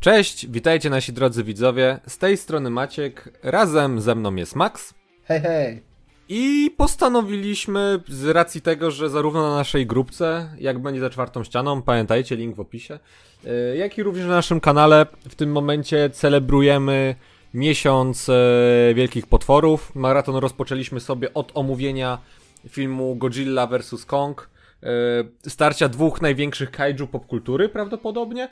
Cześć, witajcie nasi drodzy widzowie. Z tej strony Maciek, razem ze mną jest Max. Hej, hej. I postanowiliśmy, z racji tego, że zarówno na naszej grupce, jak będzie za czwartą ścianą, pamiętajcie, link w opisie, y, jak i również na naszym kanale, w tym momencie celebrujemy miesiąc e, Wielkich Potworów. Maraton rozpoczęliśmy sobie od omówienia filmu Godzilla vs. Kong, e, starcia dwóch największych kaiju popkultury prawdopodobnie.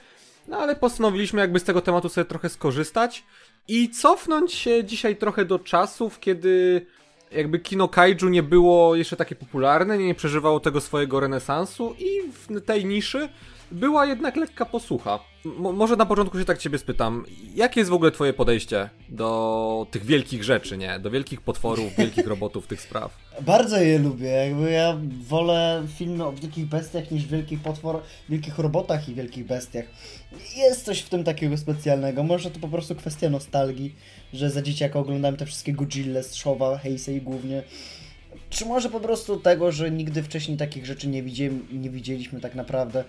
No ale postanowiliśmy jakby z tego tematu sobie trochę skorzystać i cofnąć się dzisiaj trochę do czasów, kiedy jakby kino kaiju nie było jeszcze takie popularne, nie przeżywało tego swojego renesansu i w tej niszy była jednak lekka posłucha. Może na początku się tak ciebie spytam, jakie jest w ogóle twoje podejście do tych wielkich rzeczy, nie? Do wielkich potworów, wielkich robotów, tych spraw? Bardzo je lubię, jakby ja wolę filmy o wielkich bestiach niż wielkich potwor, wielkich robotach i wielkich bestiach. Jest coś w tym takiego specjalnego, może to po prostu kwestia nostalgii, że za dzieciaka oglądałem te wszystkie Godzilla Showa, Heisei głównie. Czy może po prostu tego, że nigdy wcześniej takich rzeczy nie, nie widzieliśmy tak naprawdę?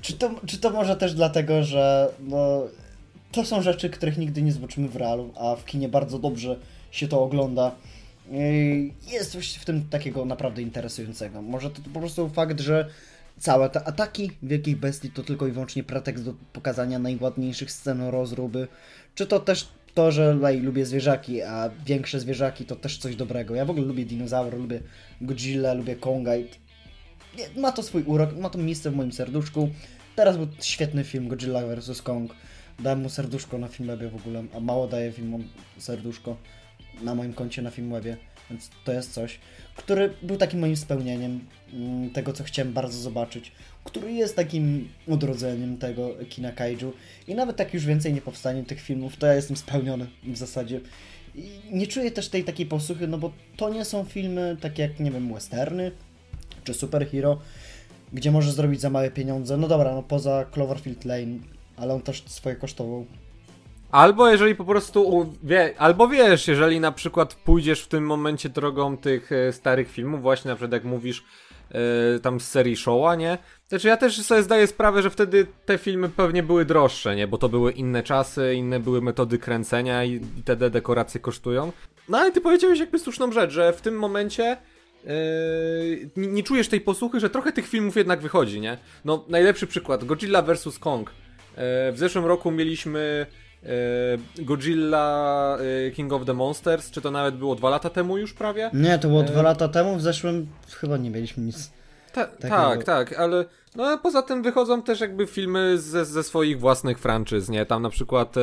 Czy to, czy to może też dlatego, że no, to są rzeczy, których nigdy nie zobaczymy w realu, a w kinie bardzo dobrze się to ogląda. Jest coś w tym takiego naprawdę interesującego. Może to, to po prostu fakt, że całe te ataki wielkich bestii to tylko i wyłącznie pretekst do pokazania najładniejszych scen rozruby. Czy to też to, że lej, lubię zwierzaki, a większe zwierzaki to też coś dobrego. Ja w ogóle lubię dinozaury, lubię Godzilla, lubię Konga i ma to swój urok, ma to miejsce w moim serduszku. Teraz był świetny film Godzilla vs. Kong. Dałem mu serduszko na Filmwebie w ogóle, a mało daje filmom serduszko na moim koncie na Filmwebie, więc to jest coś, który był takim moim spełnieniem mm, tego, co chciałem bardzo zobaczyć, który jest takim odrodzeniem tego kina kaiju i nawet tak już więcej nie powstanie tych filmów, to ja jestem spełniony w zasadzie. I nie czuję też tej takiej posłuchy, no bo to nie są filmy takie jak, nie wiem, westerny czy superhero, gdzie możesz zrobić za małe pieniądze. No dobra, no poza Cloverfield Lane, ale on też swoje kosztował. Albo jeżeli po prostu, wie, albo wiesz, jeżeli na przykład pójdziesz w tym momencie drogą tych e, starych filmów, właśnie na przykład jak mówisz e, tam z serii Showa, nie? Znaczy ja też sobie zdaję sprawę, że wtedy te filmy pewnie były droższe, nie? Bo to były inne czasy, inne były metody kręcenia i, i te dekoracje kosztują. No ale ty powiedziałeś jakby słuszną rzecz, że w tym momencie Yy, nie, czujesz tej posłuchy, że trochę tych filmów jednak wychodzi, nie? No, najlepszy przykład, Godzilla vs. Kong. W zeszłym roku mieliśmy Godzilla yy, King of the Monsters, czy to nawet było dwa lata temu już prawie? Nie, to było dwa lata temu, w zeszłym chyba nie mieliśmy nic. Ta, tak, tak, ale no, a poza tym wychodzą też jakby filmy ze, ze swoich własnych franczyz, nie? Tam na przykład...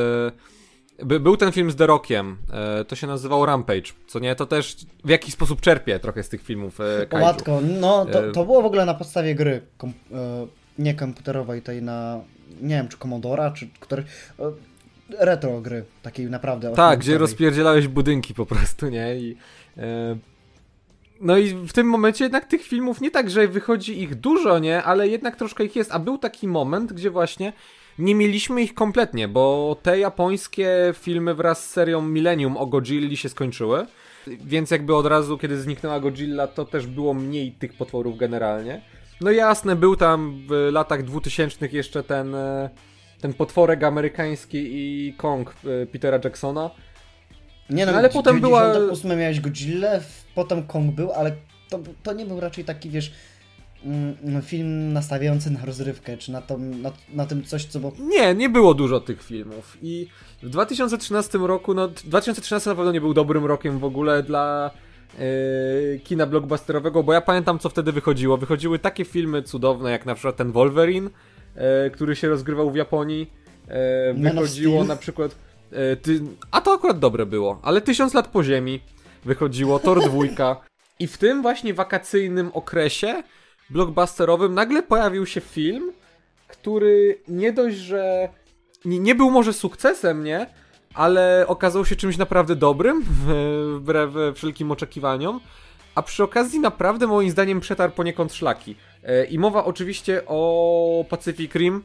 By, był ten film z The Rockiem, e, to się nazywał Rampage, co nie, to też w jakiś sposób czerpie trochę z tych filmów e, kaiju. Matko, no to, e, to było w ogóle na podstawie gry, kom, e, nie komputerowej, tej na, nie wiem, czy Commodora, czy który, e, retro gry, takiej naprawdę. Tak, gdzie rozpierdzielałeś budynki po prostu, nie, i... E, no i w tym momencie jednak tych filmów nie tak, że wychodzi ich dużo, nie, ale jednak troszkę ich jest, a był taki moment, gdzie właśnie nie mieliśmy ich kompletnie, bo te japońskie filmy wraz z serią Millennium o Godzilli się skończyły. Więc jakby od razu, kiedy zniknęła Godzilla, to też było mniej tych potworów generalnie. No jasne, był tam w latach 2000 jeszcze ten, e, ten potworek amerykański i Kong e, Petera Jacksona. Nie no, no ale potem była... W miałeś Godzilla, potem Kong był, ale to, to nie był raczej taki, wiesz, Mm, film nastawiający na rozrywkę, czy na, to, na, na, tym coś, co. Nie, nie było dużo tych filmów i w 2013 roku, no 2013 na pewno nie był dobrym rokiem w ogóle dla yy, kina blockbusterowego, bo ja pamiętam co wtedy wychodziło. Wychodziły takie filmy cudowne jak na przykład ten Wolverine, który się rozgrywał w Japonii. Yy, wychodziło na przykład... Ty... A to akurat dobre było, ale Tysiąc lat po ziemi wychodziło, Thor dwójka. I w tym właśnie wakacyjnym okresie blockbusterowym nagle pojawił się film, który nie dość, że nie, nie był może sukcesem, nie? Ale okazał się czymś naprawdę dobrym, wbrew wszelkim oczekiwaniom. A przy okazji naprawdę moim zdaniem przetarł poniekąd szlaki. E, I mowa oczywiście o Pacific Rim,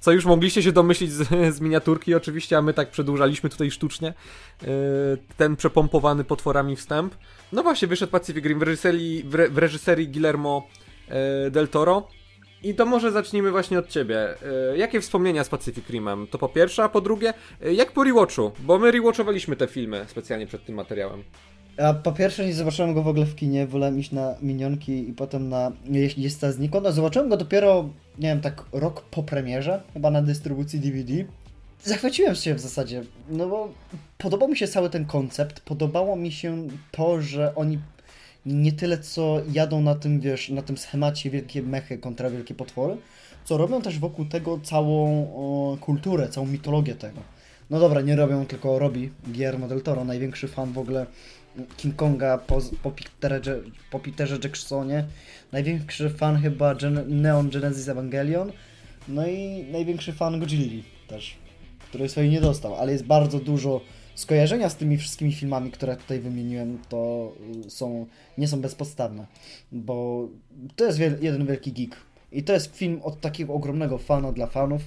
co już mogliście się domyślić z, z, miniaturki oczywiście, a my tak przedłużaliśmy tutaj sztucznie e, ten przepompowany potworami wstęp. No właśnie, wyszedł Pacific Rim w reżyserii, w, re, w reżyserii Guillermo E, Del Toro. I to może zacznijmy właśnie od ciebie. Jakie wspomnienia z Pacific Rimem? To po pierwsze, a po drugie, jak po rewatchu? Bo my rewatchowaliśmy te filmy specjalnie przed tym materiałem. A po pierwsze nie zobaczyłem go w ogóle w kinie, wolałem iść na Minionki i potem na Jeśli jest ta znikąd. Zobaczyłem go dopiero, nie wiem, tak rok po premierze, chyba na dystrybucji DVD. Zachwyciłem się w zasadzie, no bo podobał mi się cały ten koncept, podobało mi się to, że oni nie tyle co jadą na tym, wiesz, na tym schemacie wielkie mechy kontra wielkie potwory, co robią też wokół tego całą o, kulturę, całą mitologię tego. No dobra, nie robią, tylko robi Guillermo del Toro, największy fan w ogóle King Konga po, po, Peterze, po Peterze Jacksonie, największy fan chyba Gen Neon Genesis Evangelion, no i największy fan Godzilli też, której swojej nie dostał, ale jest bardzo dużo skojarzenia z tymi wszystkimi filmami, które tutaj wymieniłem, to są, nie są bezpodstawne, bo to jest wiel jeden wielki geek. I to jest film od takiego ogromnego fana dla fanów,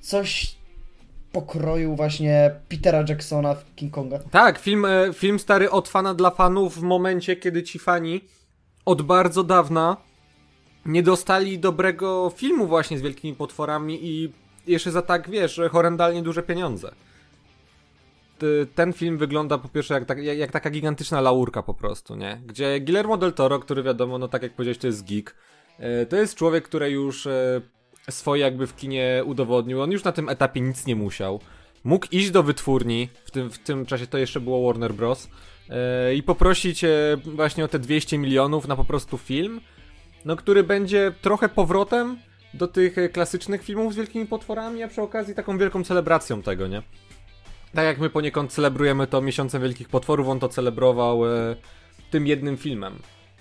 coś pokroju właśnie Petera Jacksona w King Konga. Tak, film, e, film stary od fana dla fanów w momencie, kiedy ci fani od bardzo dawna nie dostali dobrego filmu właśnie z wielkimi potworami i jeszcze za tak, wiesz, horrendalnie duże pieniądze. Ten film wygląda po pierwsze jak, tak, jak, jak, taka gigantyczna laurka po prostu, nie? Gdzie Guillermo del Toro, który wiadomo, no tak jak powiedziałeś, to jest geek, e, to jest człowiek, który już e, swoje jakby w kinie udowodnił. On już na tym etapie nic nie musiał. Mógł iść do wytwórni, w tym, w tym czasie to jeszcze było Warner Bros. Yy, i poprosić e, właśnie o te 200 milionów na po prostu film, no który będzie trochę powrotem do tych e, klasycznych filmów z wielkimi potworami, a przy okazji taką wielką celebracją tego, nie? Tak jak my poniekąd celebrujemy to miesiącem wielkich potworów, on to celebrował tym jednym filmem.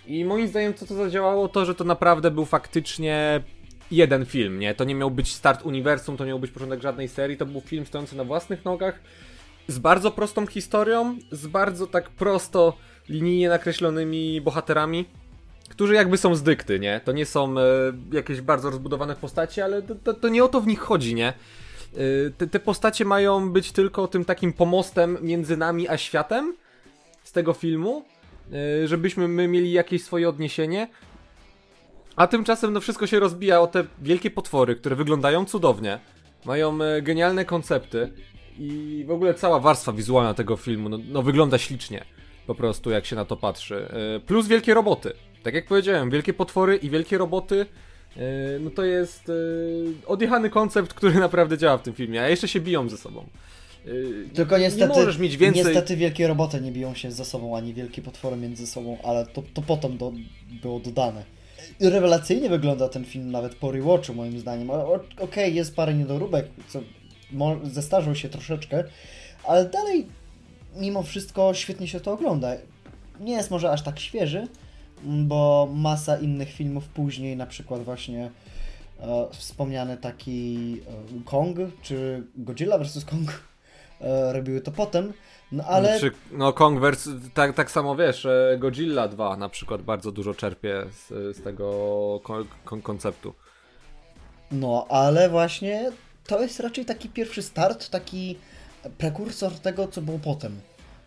I moim zdaniem to, co zadziałało, to, że to naprawdę był faktycznie jeden film, nie? To nie miał być start uniwersum, to nie miał być początek żadnej serii, to był film stojący na własnych nogach, z bardzo prostą historią, z bardzo tak prosto linijnie nakreślonymi bohaterami, którzy jakby są z dykty, nie? To nie są e, jakieś bardzo rozbudowane postacie, ale to, to, to, nie o to w nich chodzi, nie? E, te, te postacie mają być tylko tym takim pomostem między nami a światem z tego filmu, e, żebyśmy my mieli jakieś swoje odniesienie, a tymczasem no wszystko się rozbija o te wielkie potwory, które wyglądają cudownie, mają e, genialne koncepty i w ogóle cała warstwa wizualna tego filmu no, no wygląda ślicznie po prostu jak się na to patrzy. E, plus wielkie roboty. Tak jak powiedziałem, wielkie potwory i wielkie roboty e, no to jest odjechany koncept, który naprawdę działa w tym filmie, a jeszcze się biją ze sobą. Tylko niestety, nie możesz mieć więcej... niestety wielkie roboty nie biją się ze sobą, ani wielkie potwory między sobą, ale to, to potem do, było dodane rewelacyjnie wygląda ten film nawet po rewatchu moim zdaniem. Okej, okay, jest parę niedoróbek, co zestarzał się troszeczkę, ale dalej mimo wszystko świetnie się to ogląda. Nie jest może aż tak świeży, bo masa innych filmów później, na przykład właśnie e, wspomniany taki e, Kong, czy Godzilla vs. Kong e, robiły to potem, no ale... Czy, no Kong vs. Tak, tak samo wiesz, Godzilla 2 na przykład bardzo dużo czerpie z, z tego kon konceptu. No, ale właśnie to jest raczej taki pierwszy start, taki prekursor tego, co było potem.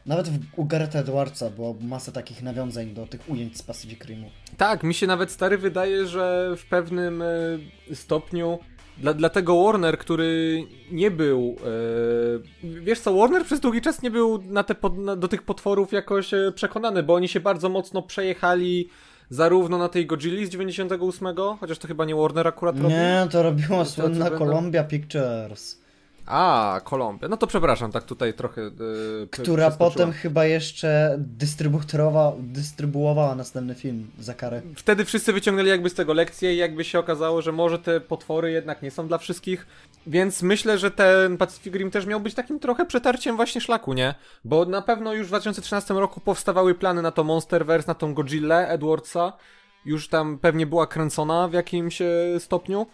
Nawet w, u Garetha Edwardsa było masa takich nawiązań do tych ujęć z Pacific Rimu. Tak, mi się nawet stary wydaje, że w pewnym e, stopniu dla, dlatego Warner, który nie był. E, wiesz co, Warner przez długi czas nie był na te pod, na, do tych potworów jakoś e, przekonany, bo oni się bardzo mocno przejechali zarówno na tej Godzilli z 98, chociaż to chyba nie Warner akurat robił. Nie, to robiła słynna Columbia Pictures. A, Kolumbia. No to przepraszam, tak tutaj trochę. Yy, Która potem chyba jeszcze dystrybuowała, dystrybuowała następny film za karę. Wtedy wszyscy wyciągnęli jakby z tego lekcję i jakby się okazało, że może te potwory jednak nie są dla wszystkich. Więc myślę, że ten Pacific Rim też miał być takim trochę przetarciem właśnie szlaku, nie? Bo na pewno już w 2013 roku powstawały plany na to Monsterverse, na tą Godzilla Edwardsa. Już tam pewnie była kręcona w jakimś e, stopniu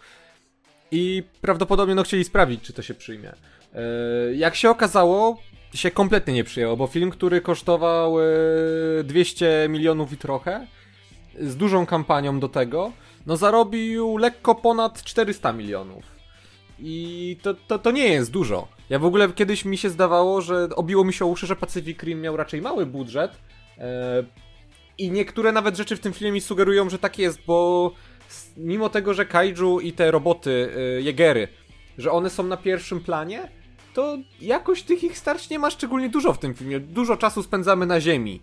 i prawdopodobnie no chcieli sprawdzić, czy to się przyjmie. E, jak się okazało, się kompletnie nie przyjęło, bo film, który kosztował 200 e, milionów i trochę, z dużą kampanią do tego, no zarobił lekko ponad 400 milionów. I to, to, to nie jest dużo. Ja w ogóle kiedyś mi się zdawało, że obiło mi się o uszy, że Pacific Rim miał raczej mały budżet. E, I niektóre nawet rzeczy w tym filmie mi sugerują, że tak jest, bo mimo tego, że kaiju i te roboty, y, jegery, że one są na pierwszym planie, to jakoś tych ich starć nie ma szczególnie dużo w tym filmie. Dużo czasu spędzamy na ziemi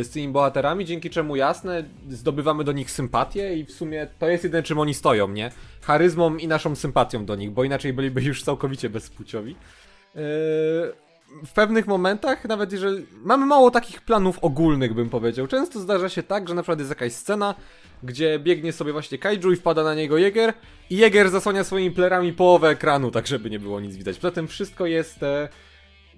y, z tymi bohaterami, dzięki czemu jasne, zdobywamy do nich sympatię i w sumie to jest jedyne czym oni stoją, nie? Charyzmą i naszą sympatią do nich, bo inaczej byliby już całkowicie bezpłciowi. Yy, w pewnych momentach, nawet jeżeli. Mamy mało takich planów ogólnych, bym powiedział. Często zdarza się tak, że na przykład jest jakaś scena, gdzie biegnie sobie właśnie kaiju i wpada na niego Jäger i Jäger zasłania swoimi plerami połowę ekranu, tak żeby nie było nic widać. Poza tym wszystko jest e,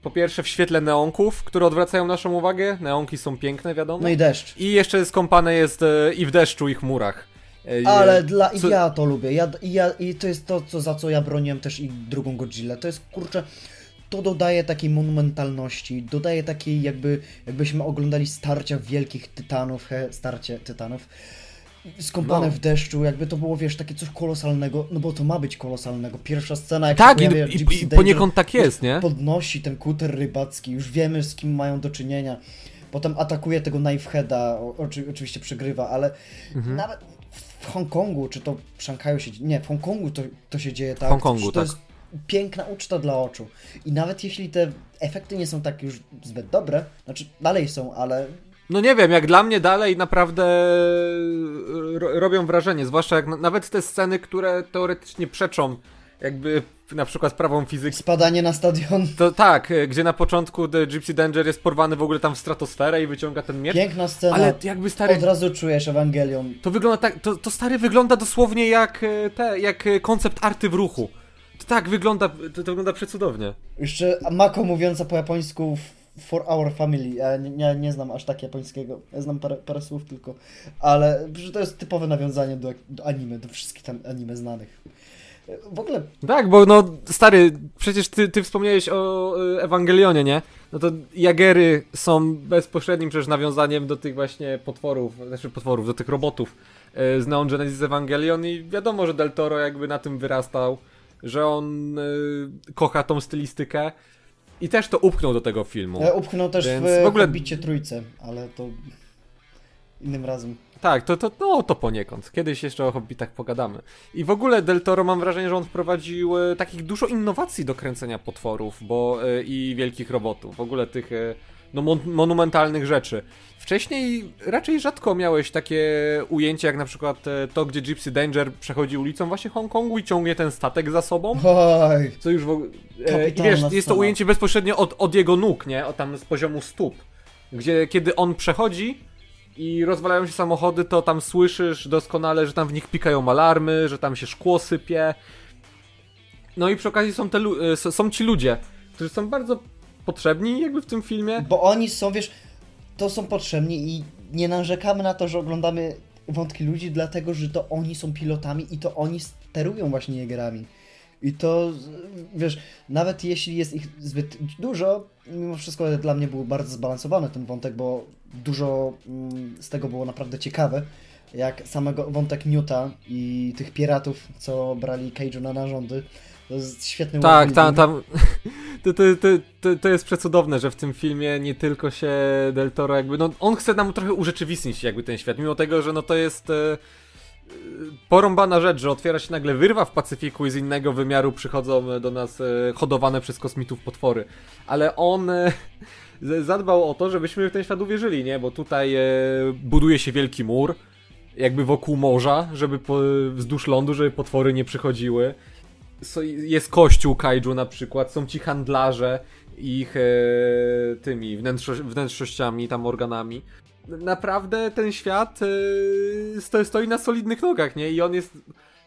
po pierwsze w świetle neonków, które odwracają naszą uwagę. Neonki są piękne, wiadomo. No i deszcz. I jeszcze skąpane jest e, i w deszczu, i chmurach. E, Ale dla, co- ja to lubię. Ja, i ja, I to jest to, co, za co ja broniłem też i drugą Godzilla. To jest kurczę. To dodaje takiej monumentalności, dodaje takiej jakby, jakbyśmy oglądali starcia wielkich tytanów, he, starcie tytanów, skąpane No. w deszczu, jakby to było, wiesz, takie coś kolosalnego, no bo to ma być kolosalnego. Pierwsza scena, jak Tak, się i, pojawia i, Gypsy i Danger, poniekąd tak jest, nie? podnosi ten kuter rybacki, już wiemy z kim mają do czynienia. Potem atakuje tego Knifeheada, oczy, oczywiście przegrywa, ale Mhm. nawet w Hongkongu, czy to w Szanghaju się Nie, w Hongkongu to, to się dzieje tak. Hongkongu, to tak. jest piękna uczta dla oczu. I nawet jeśli te efekty nie są tak już zbyt dobre, znaczy dalej są, ale No nie wiem, jak dla mnie dalej naprawdę ro robią wrażenie, zwłaszcza jak na nawet te sceny, które teoretycznie przeczą jakby na przykład prawom fizyki. spadanie na stadion. To tak, e, gdzie na początku The Gypsy Danger jest porwany w ogóle tam w stratosferę i wyciąga ten miecz. Piękna scena. Ale jakby stary, Od razu czujesz Ewangelion. to wygląda tak, to, to stary wygląda dosłownie jak e, te, jak e, koncept arty w ruchu. To tak wygląda, to, to wygląda przecudownie. Jeszcze Mako mówiąca po japońsku for our family. Ja nie, nie, znam aż tak japońskiego. Ja znam parę, parę słów tylko. Ale to jest typowe nawiązanie do, do anime, do wszystkich tam anime znanych. W ogóle Tak, bo no stary, przecież ty, ty wspomniałeś o e, Ewangelionie, nie? No to Jagery są bezpośrednim przecież nawiązaniem do tych właśnie potworów, znaczy potworów, do tych robotów e, z Neon Genesis Evangelion i wiadomo, że Del Toro jakby na tym wyrastał, że on e, kocha tą stylistykę i też to upchnął do tego filmu. e, upchnął też Więc w, w ogóle- Bicie Trójce, ale to innym razem. Tak, to, to, no, to poniekąd. Kiedyś jeszcze o Hobbitach pogadamy. I w ogóle Del Toro mam wrażenie, że on wprowadził e, takich dużo innowacji do kręcenia potworów bo, e, i wielkich robotów. W ogóle tych e, no, mon monumentalnych rzeczy. Wcześniej raczej rzadko miałeś takie ujęcie, jak na przykład e, to, gdzie Gypsy Danger przechodzi ulicą właśnie Hongkongu i ciągnie ten statek za sobą. Oj, Co już w ogóle. I wiesz, jest to ujęcie bezpośrednio od, od jego nóg, nie? O tam z poziomu stóp. Gdzie kiedy on przechodzi i rozwalają się samochody, to tam słyszysz doskonale, że tam w nich pikają alarmy, że tam się szkło sypie. No i przy okazji są, te, e, są ci ludzie, którzy są bardzo potrzebni jakby w tym filmie. bo oni są, wiesz, to są potrzebni i nie narzekamy na to, że oglądamy wątki ludzi, dlatego że to oni są pilotami i to oni sterują właśnie jegerami. I to, wiesz, nawet jeśli jest ich zbyt dużo, mimo wszystko dla mnie był bardzo zbalansowany ten wątek, bo dużo mm, z tego było naprawdę ciekawe. Jak samego wątek Newta i tych piratów, co brali Cage'u na narządy. To jest świetny Tak, tam, tam. To, to, to, to, jest przecudowne, że w tym filmie nie tylko się Del Toro jakby. No, on chce nam trochę urzeczywistnić jakby ten świat, mimo tego, że no to jest. E, e, porąbana rzecz, że otwiera się nagle wyrwa w Pacyfiku i z innego wymiaru przychodzą do nas e, hodowane przez kosmitów potwory. Ale on e, zadbał o to, żebyśmy w ten świat uwierzyli, nie? Bo tutaj e, buduje się wielki mur, jakby wokół morza, żeby po, wzdłuż lądu, żeby potwory nie przychodziły. Jest kościół kaiju na przykład, są ci handlarze ich e, tymi wnętrzo, wnętrznościami, tam organami. Naprawdę ten świat e, sto, stoi na solidnych nogach, nie? I on jest,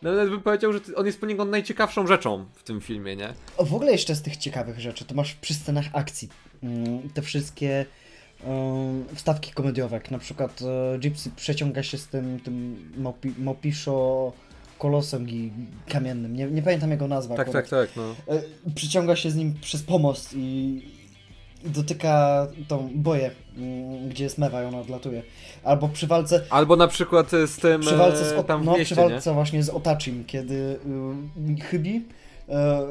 nawet bym powiedział, że on jest poniekąd najciekawszą rzeczą w tym filmie, nie? O, w ogóle jeszcze z tych ciekawych rzeczy, to masz przy scenach akcji mm, te wszystkie um, wstawki komediowe, jak na przykład e, Gypsy przeciąga się z tym, tym Mopisho kolosem kamiennym, nie, nie pamiętam jego nazwa. Tak, akurat. tak, tak, no. E, Przyciąga się z nim przez pomost i, i dotyka tą boję, mm, gdzie jest mewa i ona odlatuje. Albo przy walce, Albo na przykład z tym przy walce z, e, o, tam w no, mieście, przy nie? walce właśnie z Otachim, kiedy y, chybi,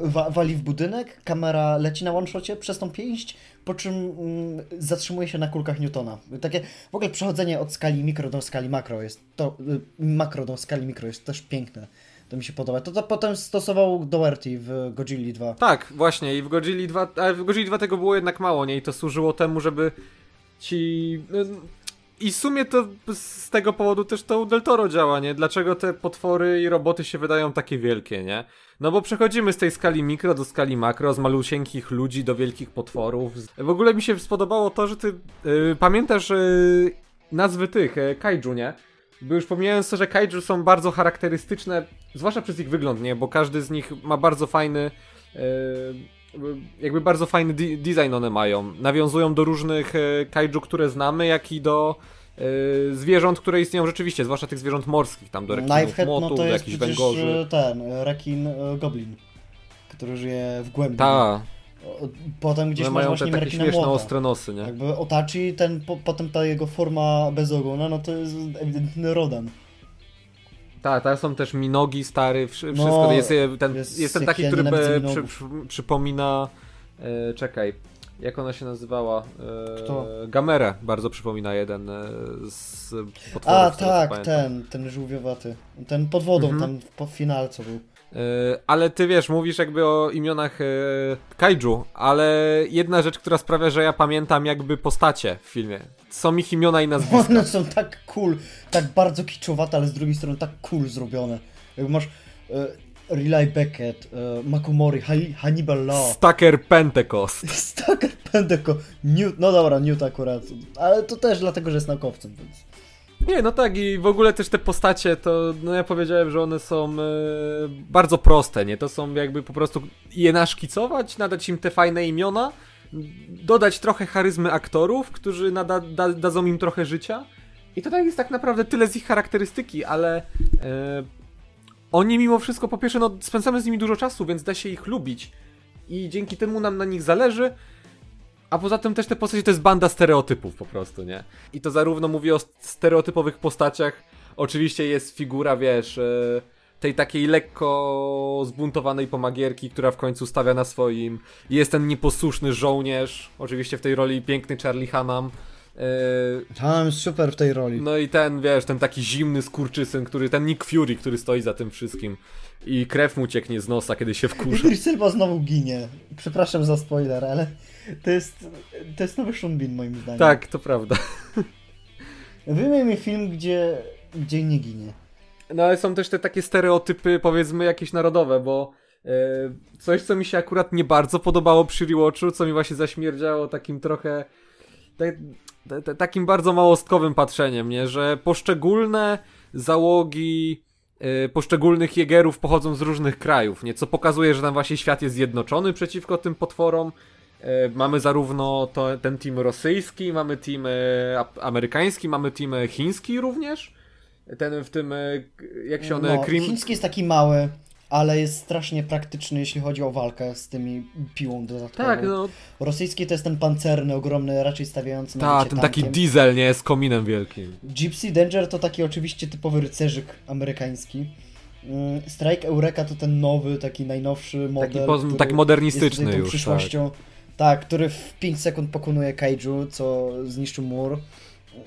wa wali w budynek, kamera leci na one-shocie przez tą pięść, po czym mm, zatrzymuje się na kulkach Newtona. Takie w ogóle przechodzenie od skali mikro do skali makro jest to, y, makro do skali mikro jest też piękne. To mi się podoba. To, to potem stosował Doherty w Godzilla 2. Tak, właśnie i w Godzilla 2, ale w Godzilla 2 tego było jednak mało, nie? I to służyło temu, żeby ci... I w sumie to z tego powodu też to u Del Toro działa, nie? Dlaczego te potwory i roboty się wydają takie wielkie, nie? No bo przechodzimy z tej skali mikro do skali makro, z malusieńkich ludzi do wielkich potworów. W ogóle mi się spodobało to, że ty yy, pamiętasz yy, nazwy tych, yy, kaiju, nie? Bo już pomijając to, że kaiju są bardzo charakterystyczne, zwłaszcza przez ich wygląd, nie? Bo każdy z nich ma bardzo fajny, yy, jakby bardzo fajny de- design one mają. Nawiązują do różnych yy, kaiju, które znamy, jak i do yy, zwierząt, które istnieją rzeczywiście, zwłaszcza tych zwierząt morskich, tam do rekinów, Knifehead, no motów, to do jakichś węgorzy. e, ten, e, rekin e, goblin, który żyje w głębi. Ta, Potem gdzieś one masz mają właśnie te takie śmieszne, młota. ostre nosy, nie? Jakby Otachi, ten, po, potem ta jego forma bez ogona, no to jest ewidentny Rodan. Tak, tak, są też Minogi stary, No, wszystko. jest, e, ten, jest- jest ten jak taki, który przy, przy, przypomina. E, czekaj, jak ona się nazywała? E, Kto? Gamerę bardzo przypomina jeden e, z potworów. A tak, ten, ten żółwiowaty. Ten pod wodą Mhm. tam w- co był. E, ale ty wiesz, mówisz jakby o imionach e, kaiju, ale jedna rzecz, która sprawia, że ja pamiętam jakby postacie w filmie. Są ich imiona i nazwiska. One są tak cool, tak bardzo kiczowate, ale z drugiej strony tak cool zrobione. Jakby masz Relay Beckett, e, Makomori, Hi- Hannibal Law, Stacker Pentecost. Stacker Pendeco, Newt, no dobra, Newt akurat, ale to też dlatego, że jest naukowcem, więc... Nie, no tak i w ogóle też te postacie, to no ja powiedziałem, że one są e, bardzo proste, nie? To są jakby po prostu je naszkicować, nadać im te fajne imiona, dodać trochę charyzmy aktorów, którzy nada, da, dadzą im trochę życia. I to tak jest tak naprawdę tyle z ich charakterystyki, ale e, oni mimo wszystko, po pierwsze, no spędzamy z nimi dużo czasu, więc da się ich lubić. I dzięki temu nam na nich zależy. A poza tym też te postacie to jest banda stereotypów po prostu, nie? I to zarówno mówię o stereotypowych postaciach, oczywiście jest figura, wiesz, e, tej takiej lekko zbuntowanej pomagierki, która w końcu stawia na swoim. Jest ten nieposłuszny żołnierz, oczywiście w tej roli piękny Charlie Hunnam. E, Tam jest super w tej roli. no i ten, wiesz, ten taki zimny skurczysyn, który, ten Nick Fury, który stoi za tym wszystkim. I krew mu cieknie z nosa, kiedy się wkurza. Idris Elba znowu ginie. Przepraszam za spoiler, ale to jest, to jest nowy Sean Bean moim zdaniem. Tak, to prawda. Wymień mi film, gdzie, gdzie nie ginie. No ale są też te takie stereotypy, powiedzmy, jakieś narodowe, bo e, coś, co mi się akurat nie bardzo podobało przy rewatchu, co mi właśnie zaśmierdziało takim trochę te, takim bardzo małostkowym patrzeniem, nie? Że poszczególne załogi e, poszczególnych jegerów pochodzą z różnych krajów, nie? Co pokazuje, że tam właśnie świat jest zjednoczony przeciwko tym potworom. E, Mamy zarówno to, ten team rosyjski, mamy team ap- amerykański, mamy team chiński również. Ten w tym, jak się one, No, Krim... Chiński jest taki mały, ale jest strasznie praktyczny, jeśli chodzi o walkę z tymi piłą dodatkową. Tak, no, Rosyjski to jest ten pancerny, ogromny, raczej stawiający na ta, bycie ten taki diesel, nie, z kominem wielkim. Gypsy Danger to taki oczywiście typowy rycerzyk amerykański. Mm, Strike Eureka to ten nowy, taki najnowszy model. Taki, po, który taki modernistyczny jest już, tak. przyszłością. Tak. który w 5 sekund pokonuje kaiju, co zniszczył mur.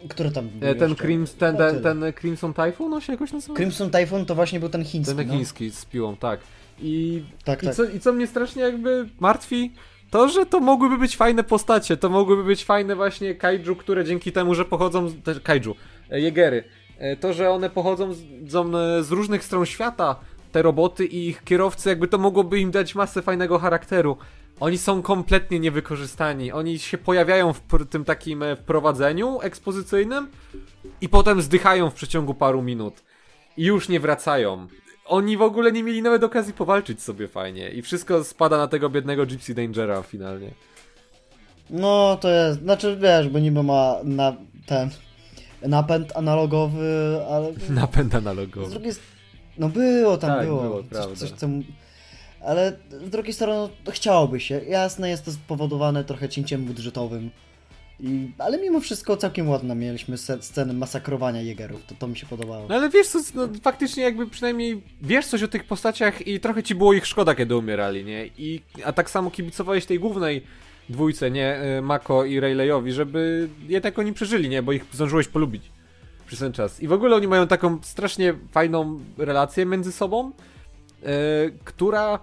Który tam był E, Ten, jeszcze? Crims, ten, ten, ten Crimson Typhoon, on się jakoś nazywa? Crimson Typhoon to właśnie był ten chiński. Ten no. chiński z piłą, tak. I, Tak, i, tak. co, I co mnie strasznie jakby martwi, to, że to mogłyby być fajne postacie, to mogłyby być fajne właśnie kaiju, które dzięki temu, że pochodzą z... Kaiju, e, jegery. E, To, że one pochodzą z, z różnych stron świata, te roboty i ich kierowcy, jakby to mogłoby im dać masę fajnego charakteru. Oni są kompletnie niewykorzystani. Oni się pojawiają w tym takim e, wprowadzeniu ekspozycyjnym i potem zdychają w przeciągu paru minut. I już nie wracają. Oni w ogóle nie mieli nawet okazji powalczyć sobie fajnie. I wszystko spada na tego biednego Gypsy Dangera finalnie. No to jest, znaczy wiesz, bo niby ma na ten napęd analogowy, ale Napęd z analogowy. drugiej s- no było tam, Tak, było, było, coś, coś co, ale z drugiej strony no, chciałoby się, jasne jest to spowodowane trochę cięciem budżetowym, I, ale mimo wszystko całkiem ładne mieliśmy sceny masakrowania Jägerów, to, to mi się podobało. No ale wiesz co, no, faktycznie jakby przynajmniej wiesz coś o tych postaciach i trochę ci było ich szkoda, kiedy umierali, nie? I, a tak samo kibicowałeś tej głównej dwójce, nie? Y, Mako i Rayleighowi, żeby jednak oni przeżyli, nie? Bo ich zdążyłeś polubić przez ten czas. I w ogóle oni mają taką strasznie fajną relację między sobą, yy, która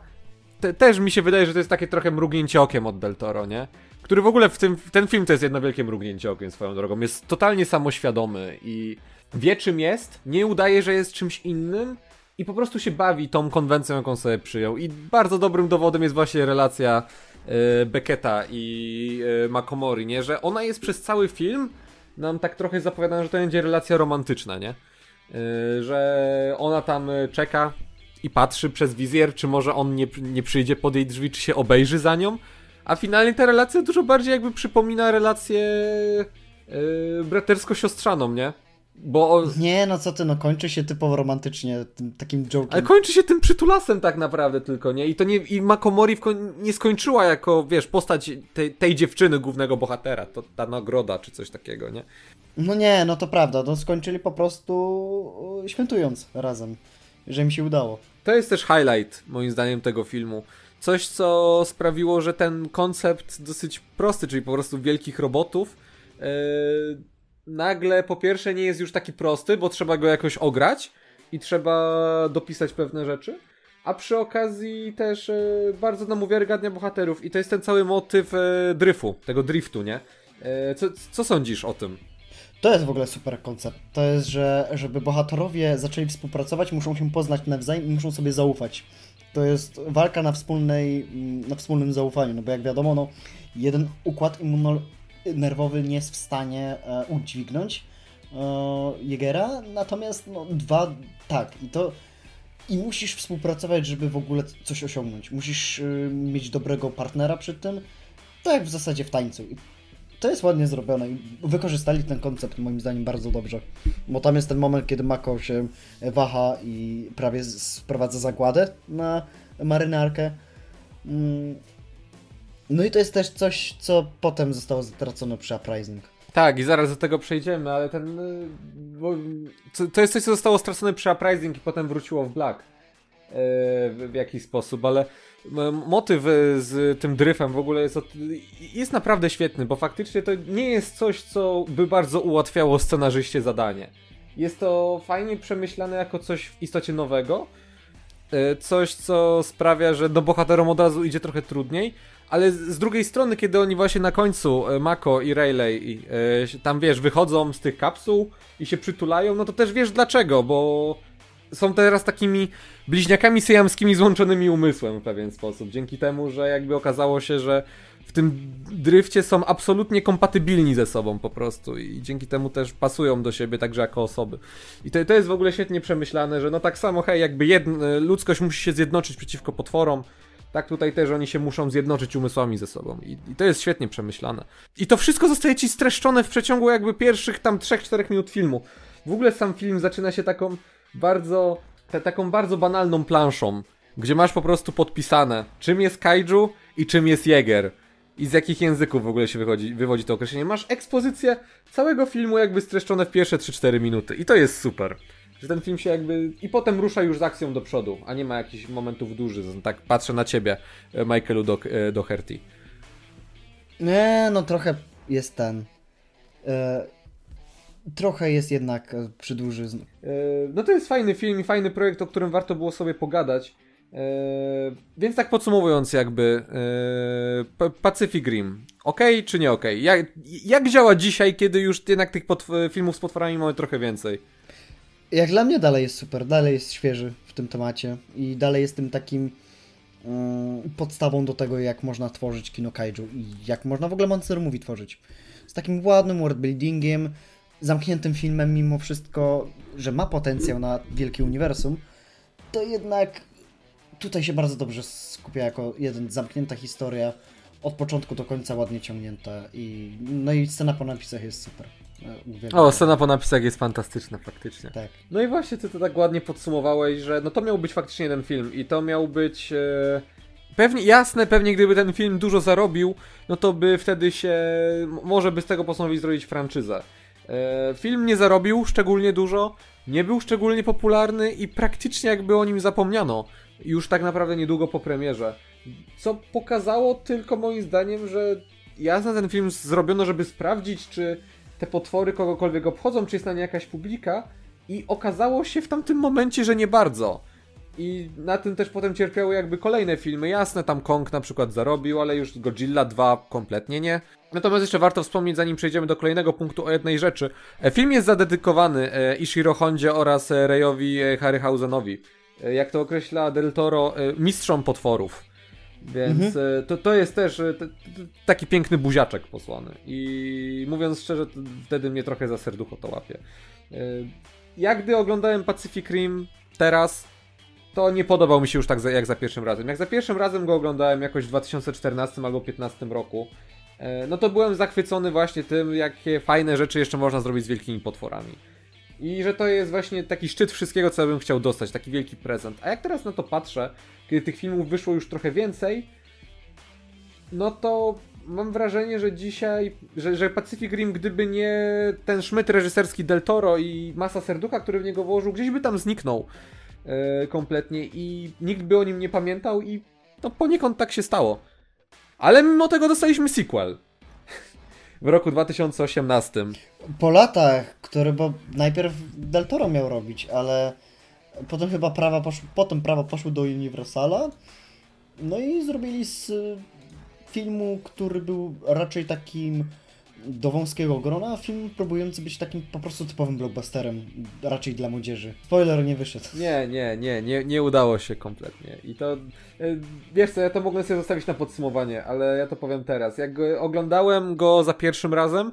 te, też mi się wydaje, że to jest takie trochę mrugnięcie okiem od Del Toro, nie? Który w ogóle w tym, ten film to jest jedno wielkie mrugnięcie okiem swoją drogą. Jest totalnie samoświadomy i wie czym jest, nie udaje, że jest czymś innym i po prostu się bawi tą konwencją, jaką sobie przyjął. I bardzo dobrym dowodem jest właśnie relacja yy, Becketa i yy, Makomori, nie? Że ona jest przez cały film nam tak trochę zapowiadana, że to będzie relacja romantyczna, nie? Yy, że ona tam czeka i patrzy przez wizjer, czy może on nie, nie przyjdzie pod jej drzwi, czy się obejrzy za nią. A finalnie ta relacja dużo bardziej jakby przypomina relację yy, bratersko-siostrzaną, nie? Bo... Nie, no co ty, no kończy się typowo romantycznie, tym, takim joke'em. Ale kończy się tym przytulasem tak naprawdę tylko, nie? I to nie, i Makomori nie skończyła jako, wiesz, postać tej, tej dziewczyny głównego bohatera, to ta nagroda czy coś takiego, nie? No nie, no to prawda, no skończyli po prostu świętując razem, że mi się udało. To jest też highlight, moim zdaniem, tego filmu. Coś, co sprawiło, że ten koncept dosyć prosty, czyli po prostu wielkich robotów, yy, nagle po pierwsze nie jest już taki prosty, bo trzeba go jakoś ograć i trzeba dopisać pewne rzeczy. A przy okazji też yy, bardzo nam uwiarygadnia bohaterów. I to jest ten cały motyw yy, dryfu, tego driftu, nie? Co, co sądzisz o tym? To jest w ogóle super koncept. To jest, że żeby bohaterowie zaczęli współpracować, muszą się poznać nawzajem i muszą sobie zaufać. To jest walka na, wspólnej, na wspólnym zaufaniu, no bo jak wiadomo, no, jeden układ immunonerwowy nie jest w stanie e, udźwignąć e, Jegera, natomiast no, dwa tak. I to i musisz współpracować, żeby w ogóle coś osiągnąć. Musisz y, mieć dobrego partnera przy tym, tak jak w zasadzie w tańcu. To jest ładnie zrobione wykorzystali ten koncept moim zdaniem bardzo dobrze. Bo tam jest ten moment, kiedy Mako się waha i prawie sprowadza zagładę na marynarkę. Mm. No i to jest też coś, co potem zostało zatracone przy Uprising. Tak, i zaraz do tego przejdziemy, ale ten. Y, to jest coś, co zostało stracone przy Uprising i potem wróciło w Black. E, w, w jakiś sposób, ale motyw z tym dryfem w ogóle jest, jest naprawdę świetny, bo faktycznie to nie jest coś, co by bardzo ułatwiało scenarzyście zadanie. Jest to fajnie przemyślane jako coś w istocie nowego, e, coś, co sprawia, że do bohaterom od razu idzie trochę trudniej, ale z drugiej strony, kiedy oni właśnie na końcu, e, Mako i Rayleigh, tam wiesz, wychodzą z tych kapsuł i się przytulają, no to też wiesz dlaczego, bo są teraz takimi bliźniakami syjamskimi złączonymi umysłem w pewien sposób. Dzięki temu, że jakby okazało się, że w tym dryfcie są absolutnie kompatybilni ze sobą po prostu i dzięki temu też pasują do siebie także jako osoby. I to, to jest w ogóle świetnie przemyślane, że no tak samo, hej, jakby jedna, ludzkość musi się zjednoczyć przeciwko potworom, tak tutaj też oni się muszą zjednoczyć umysłami ze sobą. I, I, to jest świetnie przemyślane. I to wszystko zostaje ci streszczone w przeciągu jakby pierwszych tam 3-4 minut filmu. W ogóle sam film zaczyna się taką bardzo, te, taką bardzo banalną planszą, gdzie masz po prostu podpisane, czym jest kaiju i czym jest Jäger. I z jakich języków w ogóle się wychodzi, wywodzi to określenie. Masz ekspozycję całego filmu jakby streszczone w pierwsze 3-4 minuty. I to jest super. Że ten film się jakby... I potem rusza już z akcją do przodu, a nie ma jakichś momentów dużych. Tak patrzę na ciebie, e, Michaelu do, e, Doherty. Nie, no trochę jest ten... E, trochę jest jednak e, przydłużyzn. E, no to jest fajny film i fajny projekt, o którym warto było sobie pogadać. E, więc tak podsumowując jakby Pacific Rim, ok czy nie ok? Jak, jak działa dzisiaj, kiedy już jednak tych filmów z potworami mamy trochę więcej? Jak dla mnie dalej jest super, dalej jest świeży w tym temacie i dalej jest tym takim um, podstawą do tego, jak można tworzyć kino kaiju i jak można w ogóle Monster Movie tworzyć. Z takim ładnym worldbuildingiem, zamkniętym filmem, mimo wszystko, że ma potencjał na wielkie uniwersum, to jednak tutaj się bardzo dobrze skupia jako jeden zamknięta historia, od początku do końca ładnie ciągnięta i no i scena po napisach jest super. Uwielbiam. O, scena po napisach jest fantastyczna faktycznie. Tak. No i właśnie ty to tak ładnie podsumowałeś, że no to miał być faktycznie ten film i to miał być e, pewnie, jasne, pewnie gdyby ten film dużo zarobił, no to by wtedy się, może by z tego postanowić zrobić franczyzę. E, film nie zarobił szczególnie dużo, nie był szczególnie popularny i praktycznie jakby o nim zapomniano. Już tak naprawdę niedługo po premierze. Co pokazało tylko moim zdaniem, że jasne ten film zrobiono, żeby sprawdzić, czy te potwory kogokolwiek obchodzą, czy jest na nie jakaś publika. I okazało się w tamtym momencie, że nie bardzo. I na tym też potem cierpiały jakby kolejne filmy. Jasne, tam Kong na przykład zarobił, ale już Godzilla 2 kompletnie nie. Natomiast jeszcze warto wspomnieć, zanim przejdziemy do kolejnego punktu, o jednej rzeczy. E, film jest zadedykowany e, Ishiro Hondzie oraz e, Rayowi Harryhausenowi. Jak to określa Del Toro, mistrzom potworów. Więc mhm. to, to jest też taki piękny buziaczek posłany. I mówiąc szczerze, wtedy mnie trochę za serducho to łapie. Jak gdy oglądałem Pacific Rim teraz, to nie podobał mi się już tak jak za pierwszym razem. Jak za pierwszym razem go oglądałem jakoś w 2014 albo 2015 roku, no to byłem zachwycony właśnie tym, jakie fajne rzeczy jeszcze można zrobić z wielkimi potworami. I że to jest właśnie taki szczyt wszystkiego, co ja bym chciał dostać, taki wielki prezent. A jak teraz na to patrzę, kiedy tych filmów wyszło już trochę więcej, no to mam wrażenie, że dzisiaj, że, że Pacific Rim, gdyby nie ten szmyt reżyserski Del Toro i masa serducha, który w niego włożył, gdzieś by tam zniknął e, kompletnie i nikt by o nim nie pamiętał i no poniekąd tak się stało. Ale mimo tego dostaliśmy sequel. w roku 2018. Po latach, który bo najpierw Del Toro miał robić, ale potem chyba prawa poszły, potem prawa poszły do Universala. No i zrobili z filmu, który był raczej takim do wąskiego grona, film próbujący być takim po prostu typowym blockbusterem, raczej dla młodzieży. Spoiler nie wyszedł. Nie, nie, nie, nie, nie udało się kompletnie. I to, e, wiesz co, ja to mogłem sobie zostawić na podsumowanie, ale ja to powiem teraz. Jak oglądałem go za pierwszym razem,